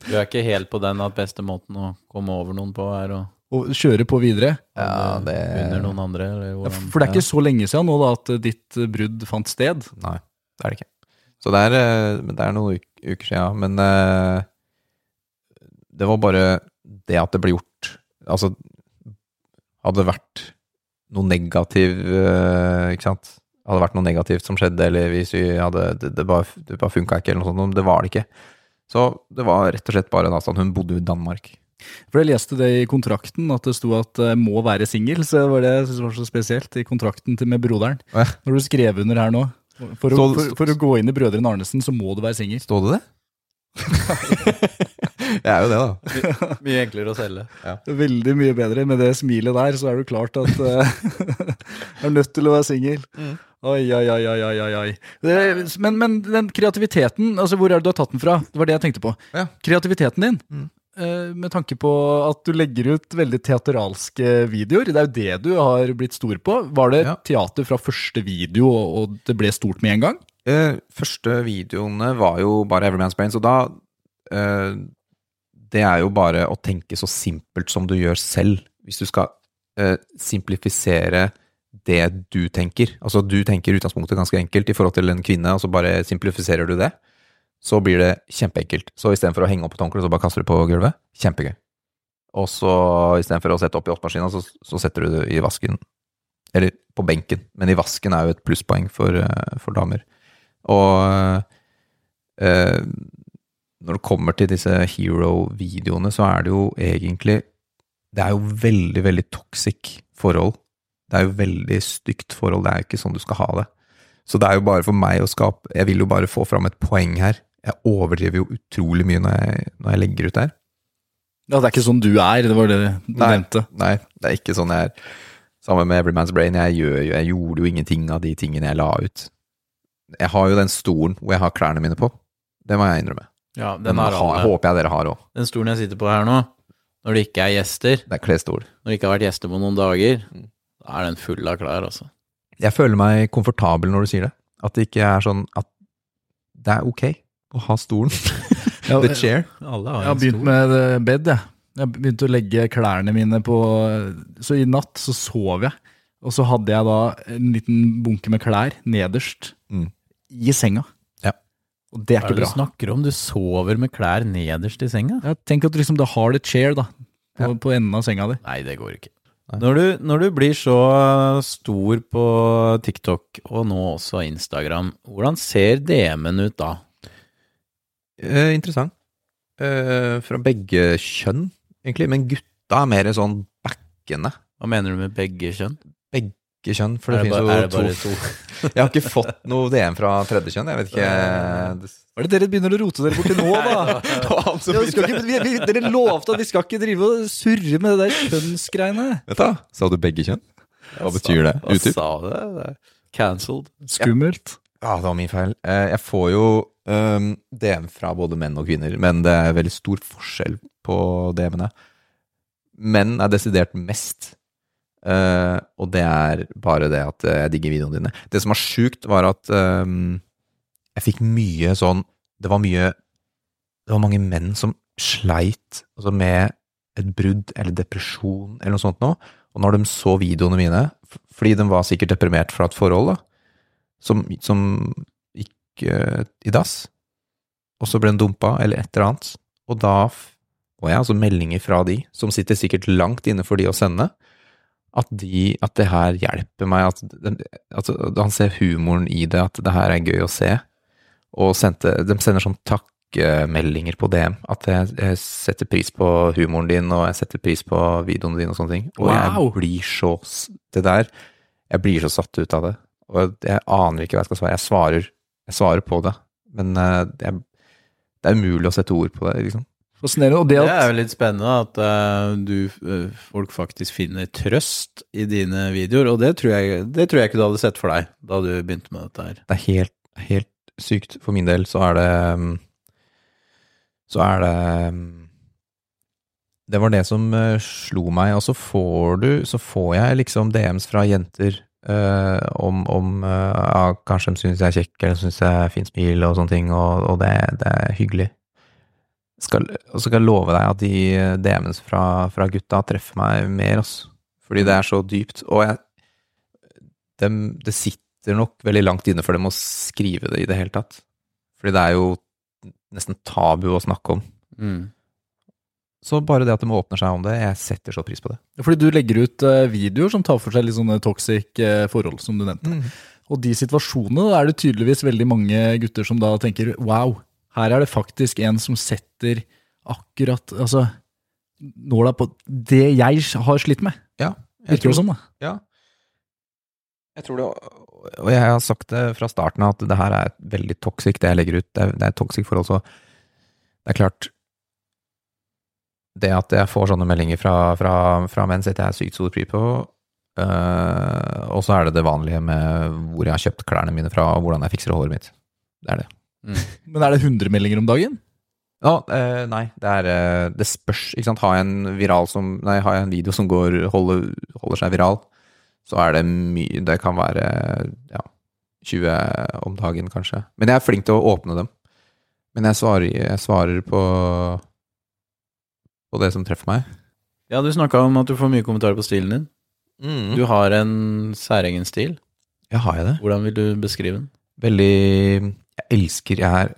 Du er ikke helt på den at beste måten å komme over noen på, er å Å kjøre på videre. ja, det under noen andre, eller Ja, For det er ikke så lenge siden nå da at eh, ditt brudd fant sted. Nei, det er det ikke. Så det er, eh, det er noen uker siden, men eh, det var bare det at det ble gjort Altså, hadde det vært noe negativ eh, Ikke sant? Hadde det vært noe negativt som skjedde, eller hvis vi hadde Det, det bare, det bare funka ikke, eller noe sånt, men det var det ikke. Så det var rett og slett bare en avstand. Hun bodde jo i Danmark. For jeg leste det i kontrakten, at det sto at jeg må være singel. Så det var det jeg synes var så spesielt i kontrakten til med broderen. Ja. Når du skrev under her nå, for å, for, for å gå inn i Brødrene Arnesen, så må du være singel. Står det det? [LAUGHS] jeg er jo det, da. Mye enklere å selge. Veldig mye bedre. Med det smilet der, så er det klart at uh, du [LAUGHS] er nødt til å være singel. Mm. Oi, oi, oi, oi, oi, oi. Men, men den kreativiteten, altså hvor er det du har tatt den fra? Det var det jeg tenkte på. Ja. Kreativiteten din, Mm. Eh, med tanke på at du legger ut veldig teateralske videoer. Det er jo det du har blitt stor på. Var det Ja. teater fra første video, og og det ble stort med en gang? Eh, første videoene var jo bare Everyman's Brain, så da eh, det er jo bare å tenke så simpelt som du gjør selv. Hvis du skal eh, simplifisere det du tenker, altså du tenker utgangspunktet ganske enkelt i forhold til en kvinne, og så bare simplifiserer du det, så blir det kjempeenkelt. Så istedenfor å henge opp et håndkle, så bare kaster du på gulvet. Kjempegøy. Og så istedenfor å sette opp i oppmaskina, så, så setter du det i vasken. Eller på benken, men i vasken er jo et plusspoeng for, eh, for damer. Og eh, når det kommer til disse hero-videoene, så er det jo egentlig Det er jo veldig, veldig toxic forhold. Det er jo veldig stygt forhold. Det er jo ikke sånn du skal ha det. Så det er jo bare for meg å skape Jeg vil jo bare få fram et poeng her. Jeg overdriver jo utrolig mye når jeg, når jeg legger ut her. Ja, det er ikke sånn du er, det var det du Nei. nevnte. Nei, det er ikke sånn jeg er. Sammen med Everyman's Brain, jeg, gjør, jeg gjorde jo ingenting av de tingene jeg la ut. Jeg har jo den stolen hvor jeg har klærne mine på. Det må jeg innrømme. Ja, Den den har har, håper jeg dere har òg. Den stolen jeg sitter på her nå, når det ikke er gjester, Det er klesstol. når det ikke har vært gjester på noen dager, Mm. da er den full av klær, altså. Jeg føler meg komfortabel når du sier det. At det ikke er sånn at det er ok å ha stolen. [LAUGHS] The chair. Alle Jeg har begynt med eh, bed, jeg. Jeg begynte å legge klærne mine på Så i natt så sov jeg. Og så hadde jeg da en liten bunke med klær nederst Mm. i senga. Ja. Og det er Hva er ikke det du bra. snakker om? Du sover med klær nederst i senga? Ja, tenk at du liksom da har det chair da, på, Ja. på enden av senga di. Nei, det går ikke. Når du, når du blir så stor på TikTok, og nå også Instagram, hvordan ser DM-en ut da? Eh, interessant. Eh, fra begge kjønn, egentlig. Men gutta er mer sånn backende. Hva mener du med begge kjønn? Begge kjønn, for det, det finnes bare, jo er det to. bare to? [LAUGHS] Jeg har ikke fått noe DM fra tredje kjønn. Jeg vet ikke Hva er det dere begynner å rote dere borti nå, da? [LAUGHS] Ja, vi skal ikke, vi, vi, dere lovte at vi skal ikke drive og surre med det der kjønnsgreiene. Vet du, Sa du begge kjønn? Hva betyr det? Hva sa? Det er Cancelled. Skummelt. Ja, det var min feil. Eh, Jeg får jo um, DM fra både menn og kvinner, men det er veldig stor forskjell på DM-ene. Menn er desidert mest, uh, og det er bare det at eh, jeg digger videoene dine. Det som var sjukt, var at um, jeg fikk mye sånn Det var mye Det var mange menn som sleit altså med et brudd eller depresjon eller noe sånt nå. Og når de så videoene mine, fordi de var sikkert deprimert fra et forhold, da, som, som gikk eh, i dass, og så ble den dumpa, eller et eller annet, og da får jeg altså meldinger fra de, som sitter sikkert langt inne for de å sende, at, de, at det her hjelper meg, at, den- altså, han ser humoren i det, at det her er gøy å se, og sendte, de sender sånn takkemeldinger på DM, at jeg, jeg setter pris på humoren din, og jeg setter pris på videoene dine og sånne ting, og Wow. jeg blir så, det der, jeg blir så satt ut av det, og jeg aner ikke hva jeg skal svare, jeg svarer, jeg svarer på det, men det er, det er umulig å sette ord på det, liksom. Og det Det er jo litt spennende at uh, du, uh, folk faktisk finner trøst i dine videoer, og det tror, jeg, det tror jeg ikke du hadde sett for deg da du begynte med dette her. Det er helt, helt sykt. For min del så er det um, Så er det um, Det var det som uh, slo meg, og så får du Så får jeg liksom DMs fra jenter uh, om, om uh, ja, Kanskje de syns jeg er kjekk, eller syns jeg er fin smil og sånne ting, og, og det, det er hyggelig. Og så skal jeg love deg at de DM-ene fra, fra gutta treffer meg mer, altså. Fordi det er så dypt. Og jeg de, det sitter nok veldig langt inne for dem å skrive det i det hele tatt. Fordi det er jo nesten tabu å snakke om. Mm. Så bare det at de åpner seg om det, jeg setter så pris på det. Fordi du legger ut eh, videoer som tar for seg litt sånne toxic eh, forhold, som du nevnte. Og de situasjonene da er det tydeligvis veldig mange gutter som da tenker wow, her er det faktisk en som setter akkurat altså, nåla på det jeg har slitt med. Ja, jeg Virker det tror, som, da. ja. Jeg tror det, og jeg har sagt det fra starten av, at det her er veldig toxic, det jeg legger ut. Det er, det er toxic forhold, så det er klart Det at jeg får sånne meldinger fra, fra, fra menn, setter jeg sykt stor pris på. Uh, og så er det det vanlige med hvor jeg har kjøpt klærne mine fra, og hvordan jeg fikser håret mitt. Det er det. [LAUGHS] Men er det 100 meldinger om dagen? Ja, uh, nei, det er eh, Det spørs, ikke sant. Har jeg en viral som Nei, har jeg en video som går holder, holder seg viral, så er det mye Det kan være ja, 20 om dagen, kanskje. Men jeg er flink til å åpne dem. Men jeg svarer, jeg svarer på på det som treffer meg. Ja, du snakka om at du får mye kommentarer på stilen din. Mm. Du har en særegen stil. Ja, har jeg det? Hvordan vil du beskrive den? Veldig Jeg elsker Jeg, er,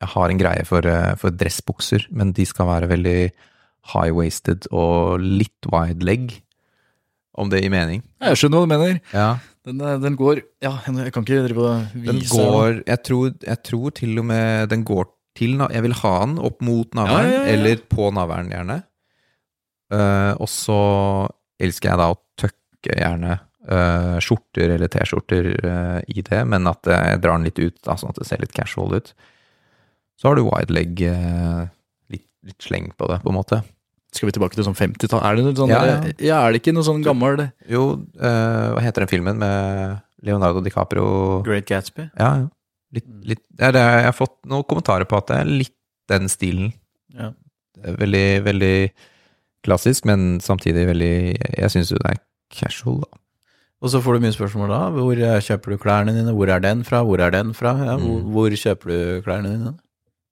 jeg har en greie for, eh, for dressbukser, men de skal være veldig high-waisted og litt wide leg. Om det gir mening. Jeg skjønner hva du mener. Ja. Den, eh, den går Ja, jeg kan ikke drive og vise Den går jeg tror, jeg tror til og med den går til Jeg vil ha den opp mot navlen, Ja, ja, eller på navlen gjerne. Uh, og så elsker jeg da å tøkke gjerne uh, skjorter eller T-skjorter uh, i det, men at jeg drar den litt ut, da, sånn at det ser litt casual ut. Så har du wide leg, litt, litt sleng på det, på en måte. Skal vi tilbake til sånn 50-tall? Er det sånn Ja, ja. ja, er det ikke noe sånn gammel Jo, eh, hva heter den filmen med Leonardo DiCaprio? Great Gatsby? Ja, ja. Litt, litt, ja, det, er- jeg har fått noen kommentarer på at det er litt den stilen. Ja. Det er Veldig, veldig klassisk, men samtidig veldig Jeg syns jo det er casual, da. Og så får du mye spørsmål da. Hvor eh, kjøper du klærne dine? Hvor er den fra? Hvor er den fra? Ja, hvor, Mm. hvor kjøper du klærne dine?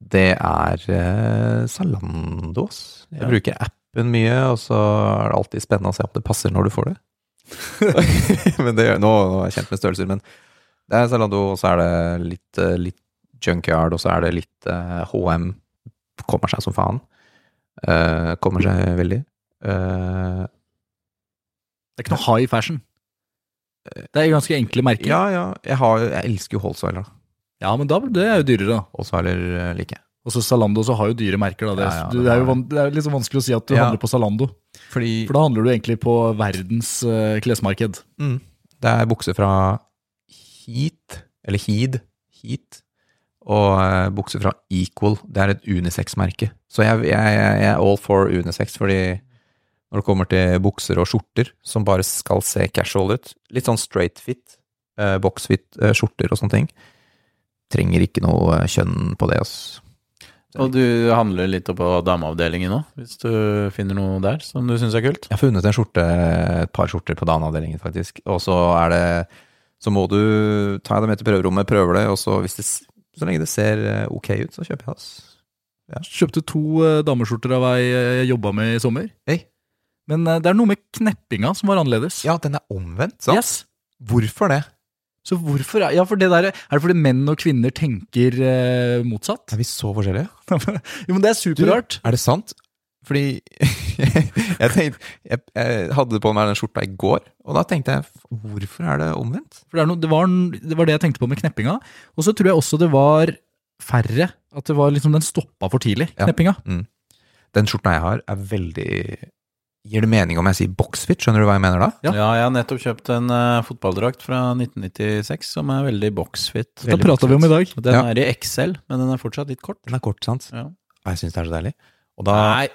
Det er eh, Zalando, ass. Jeg Ja. bruker appen mye, og så er det alltid spennende å se om det passer når du får det. [LAUGHS] men det, nå, nå er jeg kjent med størrelser, men det er Zalando, og så er det litt, eh, litt junkyard, og så er det litt eh, HM. Kommer seg som faen. Eh, kommer seg veldig. Det er ikke noe high fashion. Det er ganske enkle merker. ja, ja. Jeg, har, jeg elsker jo Holzweiler. Ja, men da, det er jo dyrere, da. Holsweiler eh, liker jeg. Og så Zalando så har jo dyre merker. Da. Det, Ja, ja, det det, er jo det er litt vanskelig å si at du handler på Zalando. Fordi For da handler du egentlig på verdens uh, klesmarked. Mm. Det er bukser fra Heat, eller Heed, Heat, og uh, bukser fra Equal. Det er et unisex-merke. Så jeg, jeg, jeg er all for unisex, fordi når det kommer til bukser og skjorter som bare skal se casual ut, litt sånn straight fit, eh, boxfit uh, skjorter og sånne ting, trenger ikke noe kjønn på det. altså. Og du handler litt på dameavdelingen nå, hvis du finner noe der som du syns er kult? Jeg har funnet en skjorte, et par skjorter på dameavdelingen, faktisk. Og så er det Så må du ta det med til prøverommet, prøve det, og så hvis det Så lenge det ser eh, ok ut, så kjøper jeg det. Ja. Kjøpte to eh, dameskjorter av ei eh, jeg jobba med i sommer. Hey. Men det er noe med kneppinga som var annerledes. Ja, den er omvendt, sant? Yes. Hvorfor det? Så hvorfor er, ja, for det der, er det fordi menn og kvinner tenker eh, motsatt? Er vi så forskjellige? [LAUGHS] jo, men det er superrart. Er det sant? Fordi [LAUGHS] jeg tenkte jeg, jeg hadde på meg den skjorta i går, og da tenkte jeg hvorfor er det omvendt? For det, er noe, det, var, det var det jeg tenkte på med kneppinga. Og så tror jeg også det var færre. At det var liksom, den stoppa for tidlig, Ja. kneppinga. Den skjorta jeg har, er veldig Gir det mening om jeg sier boxfit? Skjønner du hva jeg mener da? Ja. Ja, jeg har nettopp kjøpt en uh, fotballdrakt fra 1996 som er veldig boxfit. Det prata vi om i dag. Den Ja. er i XL, men den er fortsatt litt kort. Den er kort, sant? Ja. Og jeg syns det er så deilig. Og da Nei.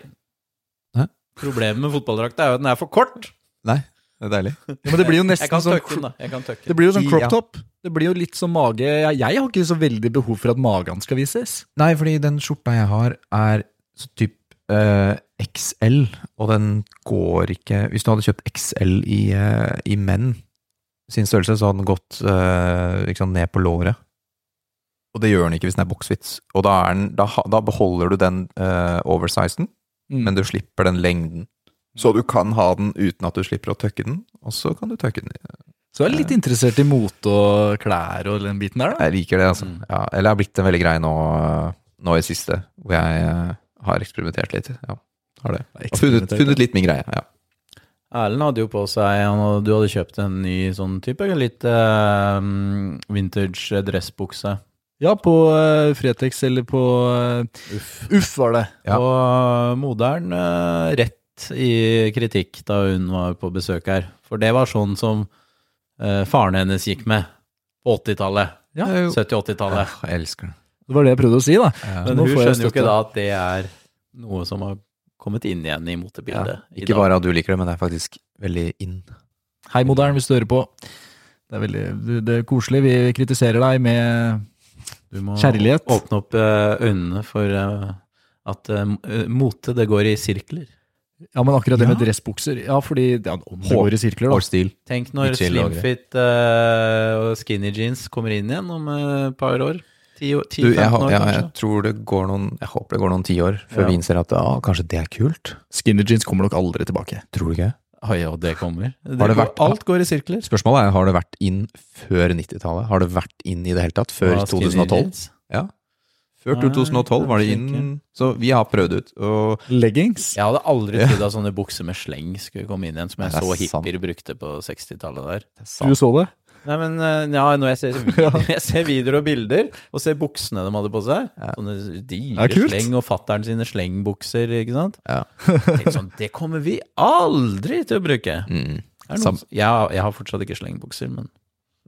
Problemet med fotballdrakt er jo at den er for kort. Nei, det er deilig. Ja, men det blir jo Jeg nesten kan sånn den, da. Jeg kan tøkke Det blir jo sånn crop top. Det blir jo litt som mage Jeg, jeg har ikke så veldig behov for at magen skal vises. Nei, fordi den skjorta jeg har, er så typ eh, XL, og den går ikke Hvis du hadde kjøpt XL i, eh, i menn sin størrelse, så hadde den gått eh, liksom ned på låret. Og det gjør den ikke hvis den er boxfit. Og da, er den, da, da beholder du den uh, oversizen, Mm. men du slipper den lengden. Så du kan ha den uten at du slipper å tøkke den, og så kan du tøkke den. Så jeg er litt interessert i mote og klær og den biten der, da. Jeg liker det, altså. Mm. Ja, eller det har blitt en veldig grei nå, nå i siste, hvor jeg eh, har eksperimentert litt. Ja, har det. Har funnet, funnet litt min greie, ja. Erlend hadde jo på seg Du hadde kjøpt en ny sånn type litt eh, vintage dressbukse. Ja, på uh, Fretex eller på uh, Uff. Uff, var det. Ja. Og eh, moderen uh, rett i kritikk da hun var på besøk her. For det var sånn som eh, faren hennes gikk med på 80-tallet. Ja. 70-80-tallet. Åh, jeg elsker det. Det var det jeg prøvde å si, da. Ja. Men Men hun skjønner jo ikke da at det er noe som har kommet inn igjen i motebildet. Ja, Ikke bare at du liker det, men det er faktisk veldig in. Hei, modern, hvis du hører på. Det er veldig det- det er koselig. Vi kritiserer deg med Du må Kjærlighet. åpne opp eh, øynene for eh, at eh, mote, det går i sirkler. Ja, men akkurat det med dressbukser Ja, fordi ja, det går i sirkler, da. Hårstil. Tenk når slimfit og skinny jeans kommer inn igjen om et par år. 10 Du, jeg, år, ja, jeg tror det går noen Jeg håper det går noen tiår før Ja. vi innser at ah, kanskje det er kult. Skinny jeans kommer nok aldri tilbake. Tror du ikke? Oi, ja, det kommer. Det det vært, går, alt går i sirkler. Spørsmålet er har det vært inn før 90-tallet. Har det vært inn i det hele tatt før 2012? Ja. Før 2012 var det inn. Så vi har prøvd ut. Og Leggings? Jeg hadde aldri trodd at sånne bukser med sleng skulle komme inn igjen, som jeg så er hippier brukte på 60-tallet der. er Du så det? Nei, men eh, ja, når jeg ser, [LAUGHS] [LAUGHS] jeg ser videoer og bilder, og ser buksene de hadde på seg. Sånne dyre sleng, og fattern sine slengbukser, ikke sant? Ja. Sånn, det kommer vi aldri til å bruke. Mm. Noen, jeg, jeg har fortsatt ikke slengbukser, men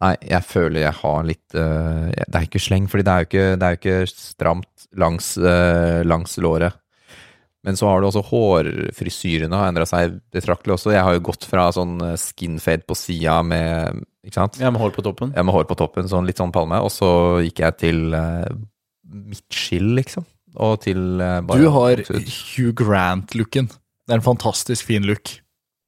Nei, jeg føler jeg har litt uh, Det er ikke sleng, fordi det er jo ikke, det er jo ikke stramt langs, uh, langs låret. Men så har du også hårfrisyrene har endra seg betraktelig også. Jeg har jo gått fra sånn skinfade på sida med Ikke sant? jeg med hår på toppen. Jeg med hår på toppen, sånn litt sånn palme, og så gikk jeg til uh, midtskill, liksom. Og til uh, bare Du har. Hugh Grant-looken. Det er en fantastisk fin look.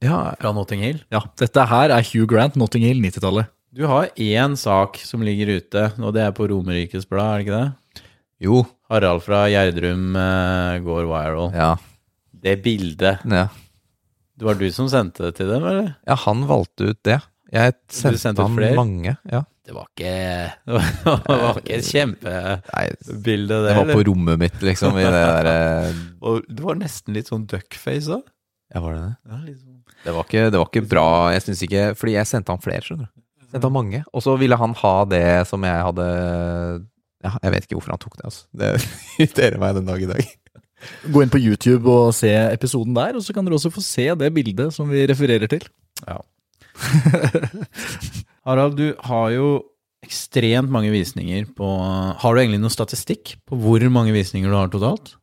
Ja, Fra Notting Hill. Ja, dette her er Hugh Grant, Notting Hill, 90-tallet. Du har én sak som ligger ute, og det er på Romerikes Blad, er det ikke det? jo. Harald fra Gjerdrum uh, går viral. Ja. Det bildet ja. Det var du som sendte det til dem, eller? Ja, han valgte ut det. Jeg sendte, sendte han flere? mange. Ja. Det var ikke [LAUGHS] Det var ikke et kjempebilde, det. det var på eller? rommet mitt, liksom, i det der, Og du var nesten litt sånn duckface òg. Ja, var det det? Ja, sånn. Det var ikke, det var ikke bra. Jeg syns ikke Fordi jeg sendte han flere, skjønner du. Sendte han mange. Og så ville han ha det som jeg hadde Ja, jeg vet ikke hvorfor han tok det, altså. Det [LAUGHS] irriterer meg den dag i dag. Gå inn på YouTube og se episoden der, og så kan dere også få se det bildet som vi refererer til. [LAUGHS] Harald, du har jo ekstremt mange visninger på Har du egentlig noe statistikk på hvor mange visninger du har totalt?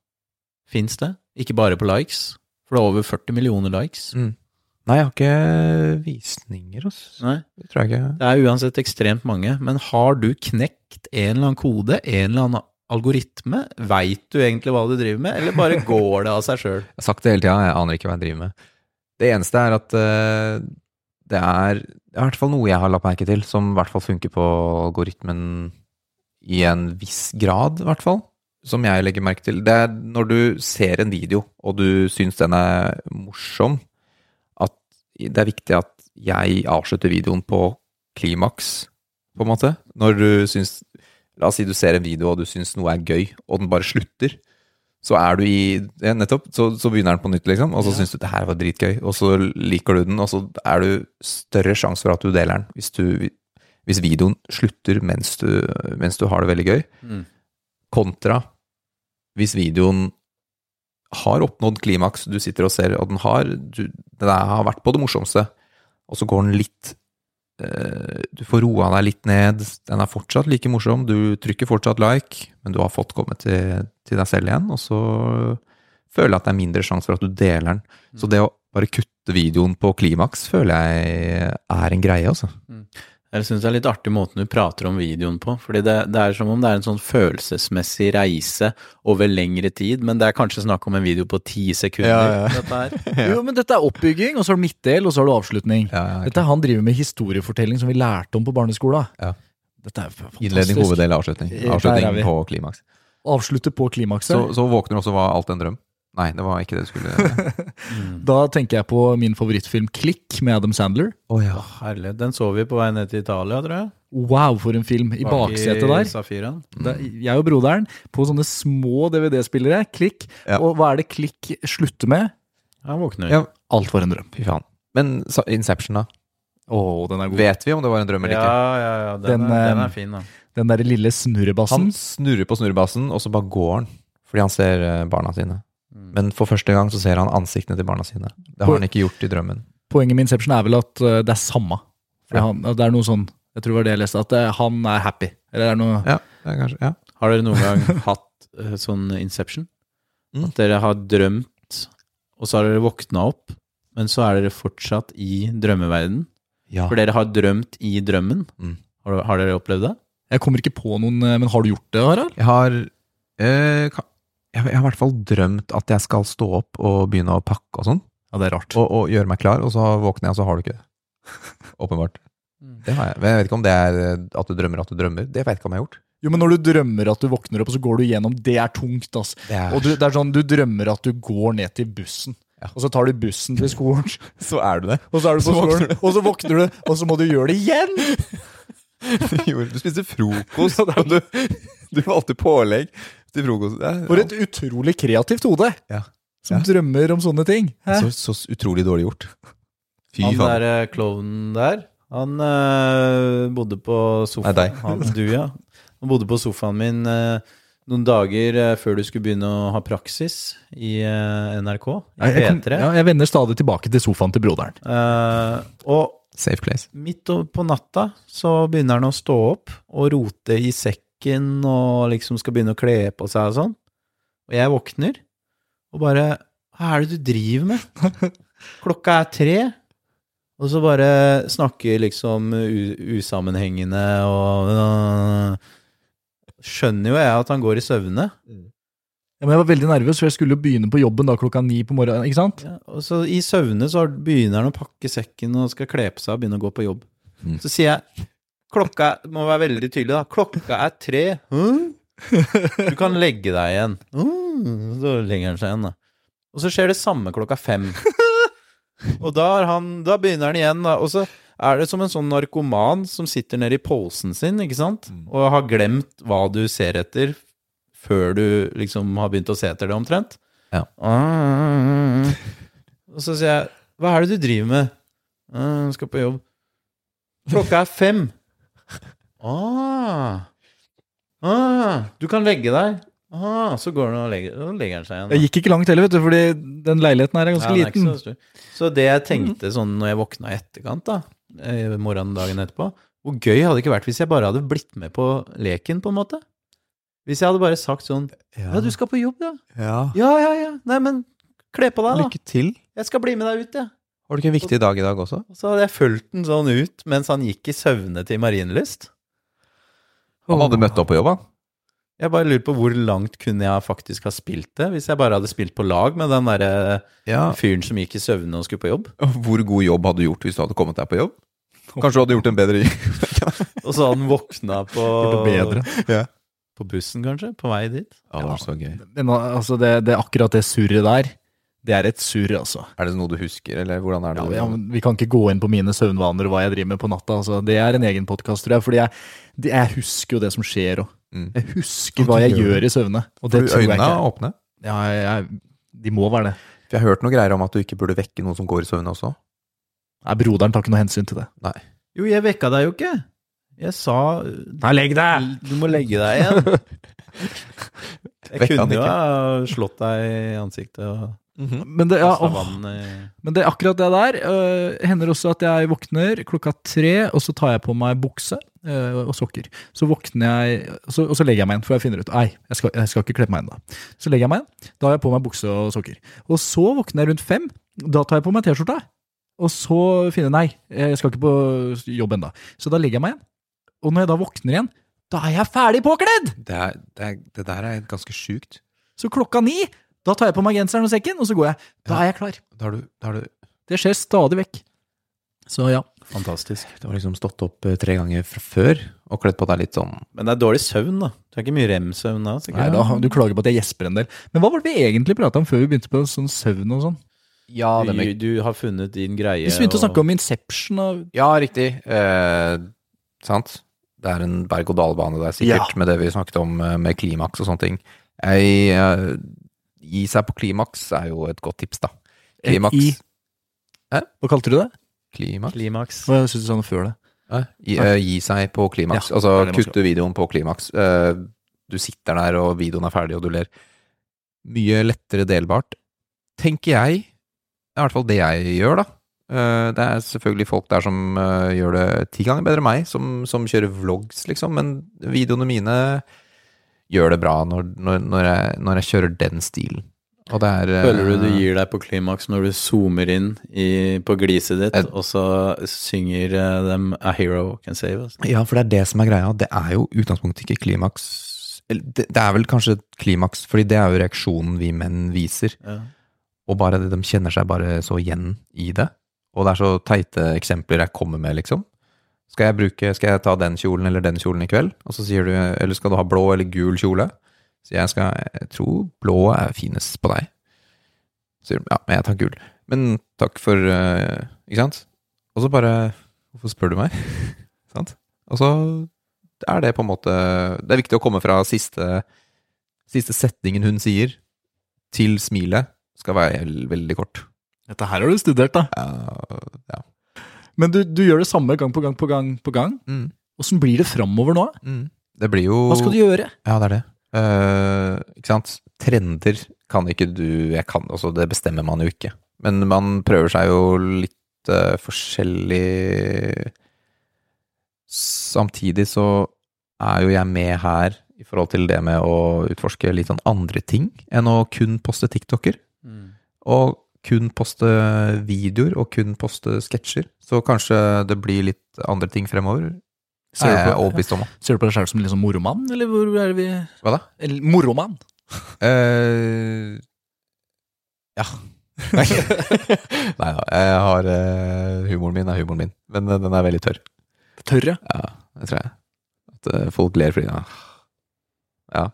Fins det? Ikke bare på likes? For det er over 40 millioner likes. Nei, jeg har ikke visninger, altså. Nei, Det tror jeg ikke. Det er uansett ekstremt mange. Men har du knekt en eller annen kode, en eller annen algoritme? Veit du egentlig hva du driver med, eller bare går det av seg sjøl? Jeg har sagt det hele tida, jeg aner ikke hva jeg driver med. Det eneste er at eh, det er i hvert fall noe jeg har lagt merke til, som i hvert fall funker på algoritmen i en viss grad, i hvert fall. Som jeg legger merke til. Det er når du ser en video, og du syns den er morsom, at det er viktig at jeg avslutter videoen på klimaks, på en måte. Når du syns La oss si du ser en video, og du syns noe er gøy, og den bare slutter så er du i ja, Nettopp, så, så begynner den på nytt, liksom. Og så Ja. syns du det her var dritgøy, og så liker du den, og så er du større sjanse for at du deler den hvis, du, hvis videoen slutter mens du, mens du har det veldig gøy, Mm. kontra hvis videoen har oppnådd klimaks, du sitter og ser, og den har, du, den har vært på det morsomste, og så går den litt Du får roa deg litt ned, den er fortsatt like morsom, du trykker fortsatt like, men du har fått komme til, til deg selv igjen, og så føler jeg at det er mindre sjanse for at du deler den. Så det å bare kutte videoen på klimaks føler jeg er en greie, altså. Jeg syns det er litt artig måten du prater om videoen på. Fordi det, det er som om det er en sånn følelsesmessig reise over lengre tid, men det er kanskje snakk om en video på ti sekunder. Ja, ja. Dette her. [LAUGHS] Jo, men dette er oppbygging, og så har du midtdel, og så har du avslutning. Ja, ja, Dette er Han driver med historiefortelling som vi lærte om på barneskolen. Ja. Dette er fantastisk. Innledning, hoveddel, avslutning. Avslutning på klimaks. Avslutte på klimakset. Så, så våkner også hva alt en drøm. Nei, det var ikke det du skulle [LAUGHS] Da tenker jeg på min favorittfilm Klikk med Adam Sandler. Oh, ja. Å, herlighet. Den så vi på vei ned til Italia, tror jeg. Wow, for en film! I Bak baksetet der. Mm. Er jeg og broderen på sånne små DVD-spillere. Klikk. Ja. Og hva er det Klikk slutter med? Han våkner. Ja. Alt var en drøm. Fy faen. Men så- Inception, da? Oh, den er god. Vet vi om det var en drøm eller ikke? ja, ja. Den, Den, er, den eh, er fin, da. Den derre lille snurrebassen. Han snurrer på snurrebassen, og så bare går han. Fordi han ser eh, barna sine. Men for første gang så ser han ansiktene til barna sine. Det har han ikke gjort i drømmen. Poenget med Inception er vel at uh, det er samme. For Ja. han, det er noe sånn Jeg tror det var det jeg leste, at uh, han er happy. Eller det er noe Ja, det er kanskje, ja. Har dere noen gang [LAUGHS] hatt eh, sånn Inception? Mm. At dere har drømt, og så har dere våkna opp, men så er dere fortsatt i drømmeverden? ja. For dere har drømt i drømmen? Mm. Har, har dere opplevd det? Jeg kommer ikke på noen Men har du gjort det, Harald? Jeg har eh, ka- jeg, jeg har i hvert fall drømt at jeg skal stå opp og begynne å pakke og sånn. Ja, det er rart. Og, og gjøre meg klar, og så våkner jeg, og så har du ikke det. [LAUGHS] Åpenbart. Mm. Det har jeg. Men jeg vet ikke om det er eh, at du drømmer at du drømmer. Det vet jeg ikke om jeg har gjort. Jo, men når du drømmer at du våkner opp, og så går du gjennom Det er tungt, ass. Det er- Og du, det er sånn, du drømmer at du går ned til bussen. Og så tar du bussen til skolen, [LAUGHS] Så er du det. og så er du på Så våkner skolen, og så våkner du, og så må du gjøre det igjen! [LAUGHS] Du spiste frokost, og du, du valgte pålegg til frokost. Ja, ja. For et utrolig kreativt hode Ja. som Ja. drømmer om sånne ting. Så, så utrolig dårlig gjort. Fy Han faen. der eh, klovnen der, han øh, bodde på sofaen. Nei, deg. Han, du, ja. Han bodde på sofaen min øh, noen dager før du skulle begynne å ha praksis i NRK, i Jeg, jeg, kom- P3. ja, jeg vender stadig tilbake til sofaen til broderen. Uh, og Safe place. midt på natta så begynner han å stå opp og rote i sekken og liksom skal begynne å kle på seg og sånn. Og jeg våkner og bare Hva er det du driver med? [LAUGHS] Klokka er tre. Og så bare snakker liksom usammenhengende og øh, Skjønner jo jeg at han går i søvne. Ja, men jeg var veldig nervøs, for jeg skulle jo begynne på jobben da klokka ni på morgenen. ikke sant? Ja, og så i søvne så begynner han å pakke sekken og skal kle på seg og begynne å gå på jobb. Mm. Så sier jeg Klokka må være veldig tydelig, da. Klokka er tre. Du kan legge deg igjen. Så legger han seg igjen, da. Og så skjer det samme klokka fem. Og da, er han, da begynner han igjen, da. Og så er det som en sånn narkoman som sitter nede i posen sin, ikke sant? Og har glemt hva du ser etter, før du liksom har begynt å se etter det, omtrent. Ja. Og så sier jeg, hva er det du driver med? «Ah, Jeg skal på jobb. Klokka er fem. Ah. Ah, du kan legge deg. Ah, så går den og legger, og legger den seg igjen. da. Jeg gikk ikke langt heller, vet du, fordi den leiligheten her er Ja, ganske den er ikke liten. så, stor. så det jeg tenkte sånn når jeg våkna i etterkant, da, eh, morgenen dagen etterpå Hvor gøy hadde det ikke vært hvis jeg bare hadde blitt med på leken, på en måte? Hvis jeg hadde bare sagt sånn Ja, du skal på jobb, ja. Ja. Ja, ja, ja. Nei, men kle på deg, da. Lykke til. Jeg skal bli med deg ut, jeg. Har du ikke en viktig dag i dag også? Og så hadde jeg fulgt den sånn ut mens han gikk i søvne til Marienlyst. Han hadde møtt opp på jobb, han. Jeg bare lurer på hvor langt kunne jeg faktisk ha spilt det, hvis jeg bare hadde spilt på lag med den derre Ja. fyren som gikk i søvne og skulle på jobb. [LAUGHS] Hvor god jobb hadde du gjort hvis du hadde kommet deg på jobb? Kanskje du hadde gjort en bedre jobb? [LAUGHS] Og så hadde han våkna på, bedre. Ja. på bussen, kanskje, på vei dit. Ja, det var så gøy. Men altså, det, det akkurat det surret der, det er et surr, altså. Er det noe du husker, eller hvordan er det? Ja, ja, vi kan ikke gå inn på mine søvnvaner og hva jeg driver med på natta. Altså. Det er en egen podkast, tror jeg. Fordi jeg, det, jeg husker jo det som skjer, òg. Mm. jeg husker hva jeg gjør i søvne. Og det tror jeg øynene ikke. åpne? Ja, jeg, jeg, de må være det. For jeg har hørt noe greier om at du ikke burde vekke noen som går i søvne også. Nei, Broderen tar ikke noe hensyn til det. Nei. Jo, jeg vekka deg jo ikke. Jeg sa Nei, legg deg! Du må legge deg igjen. [LAUGHS] Jeg kunne jo ha slått deg i ansiktet og Men det, ja, åh, men det er akkurat det der. Uh, hender også at jeg våkner klokka tre, og så tar jeg på meg bukse uh, og sokker. Så våkner jeg, og så, og så legger jeg meg igjen, for jeg finner ut Nei, jeg skal, jeg skal ikke kle på meg ennå. Så legger jeg meg igjen. Da har jeg på meg bukse og sokker. Og så våkner jeg rundt fem. Da tar jeg på meg T-skjorta. Og så finner jeg Nei, jeg skal ikke på jobb ennå. Så da legger jeg meg igjen. Og når jeg da våkner igjen, da er jeg ferdig påkledd! Det, er, det, er, det der er ganske sjukt. Så klokka ni, da tar jeg på meg genseren og sekken, og så går jeg. Da er jeg klar. Da har du, da er du Det skjer stadig vekk. Så ja. Fantastisk. Du har liksom stått opp eh, tre ganger fra før og kledd på deg litt sånn Men det er dårlig søvn, da. Du har ikke mye rem-søvn da. sikkert. Nei, da, du klager på at jeg gjesper en del. Men hva var det vi egentlig prata om før vi begynte på sånn søvn og sånn? Ja, du, du har funnet din greie. Vi begynte å snakke om Inception og Ja, riktig. Eh, sant? Det er en berg-og-dal-bane der, sikkert, Ja. med det vi snakket om eh, med klimaks og sånne ting. Jeg, eh, gi seg på klimaks er jo et godt tips, da. Klimaks I- Hva kalte du det? Klimaks? Klimaks. Hva jeg synes du sa noe før det? Gi, uh, gi seg på klimaks. Ja, altså kutte videoen på klimaks. Uh, du sitter der, og videoen er ferdig, og du ler. Mye lettere delbart, tenker jeg. Det er i hvert fall det jeg gjør, da. Eh, det er selvfølgelig folk der som eh, gjør det ti ganger bedre enn meg, som, som kjører vlogs, liksom. Men videoene mine gjør det bra når, når, når, jeg, når jeg kjører den stilen. Er eh, Føler du du gir deg på klimaks når du zoomer inn i, på gliset ditt, Et- og så synger eh, dem 'A Hero Can Save Us'? Ja, for det er det som er greia. Det er jo utgangspunktet ikke klimaks det, det er vel kanskje klimaks, fordi det er jo reaksjonen vi menn viser. Ja. Og bare det, de kjenner seg bare så igjen i det. Og det er så teite eksempler jeg kommer med, liksom. Skal jeg, bruke, skal jeg ta den kjolen eller den kjolen i kveld? Og så sier du eller skal du ha blå eller gul kjole? Så jeg skal Jeg tror blå er finest på deg. Så sier du ja, men jeg tar gul. Men takk for uh, Ikke sant? Og så bare Hvorfor spør du meg? [LAUGHS] sant? Og så er det på en måte Det er viktig å komme fra siste, siste setningen hun sier, til smilet skal være veldig kort. Dette her har du studert, da. Ja, ja. Men du, du gjør det samme gang på gang på gang på gang. Mm, Åssen blir det framover nå? mm. Det blir jo Hva skal du gjøre? Ja, det er det. Uh, ikke sant? Trender kan ikke du Jeg kan altså, det bestemmer man jo ikke. Men man prøver seg jo litt uh, forskjellig Samtidig så er jo jeg med her i forhold til det med å utforske litt sånn andre ting enn å kun poste TikToker. Og kun poste videoer og kun poste sketsjer. Så kanskje det blir litt andre ting fremover. Ser er du på, overbevist om. ser du på deg selv som liksom moromann, eller hvor er vi Hva da? eller, Moromann? Eh, ja. [LAUGHS] Nei da, jeg har eh, Humoren min er humoren min, men eh, den er veldig tørr. Tørr, Ja, Ja, det tror jeg. At eh, folk ler fordi ja. ja.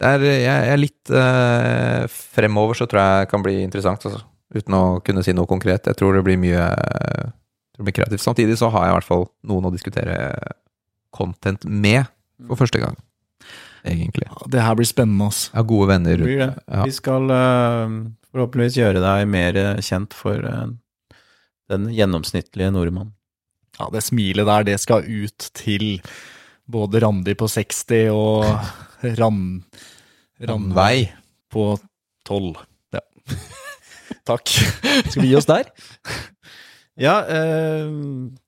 Det er, jeg er litt eh, Fremover så tror jeg kan bli interessant, altså. Uten å kunne si noe konkret. Jeg tror det blir mye det blir kreativt. Samtidig så har jeg i hvert fall noen å diskutere content med for første gang. Egentlig. Det her blir spennende, ass. Jeg har gode venner Det blir det. Ja. Vi skal eh, forhåpentligvis gjøre deg mer eh, kjent for eh, den gjennomsnittlige nordmann. Ja, det smilet der, det skal ut til både Randi på 60 og [LAUGHS] Ran... Randvei på 12. Ja. Takk. Skal vi gi oss der? [LAUGHS] Ja, eh,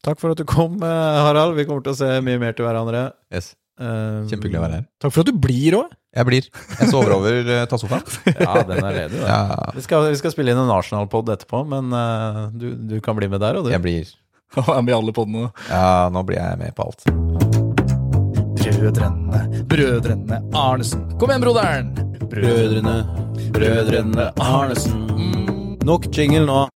takk for at du kom, eh, Harald. Vi kommer til å se mye mer til hverandre. Yes. Eh, Kjempehyggelig å være her. Takk for at du blir òg. Jeg blir. Jeg sover over uh, tassofaen. [LAUGHS] Ja, den er ledig. Ja, Vi, skal, vi skal spille inn en Arsenal-pod etterpå, men uh, du, du kan bli med der, og du. jeg blir. [LAUGHS] Er med i alle podene. Ja, nå blir jeg med på alt. Brødrene, brødrene Arnesen. Kom igjen, broderen! Brødrene, brødrene Arnesen. Nok jingle nå.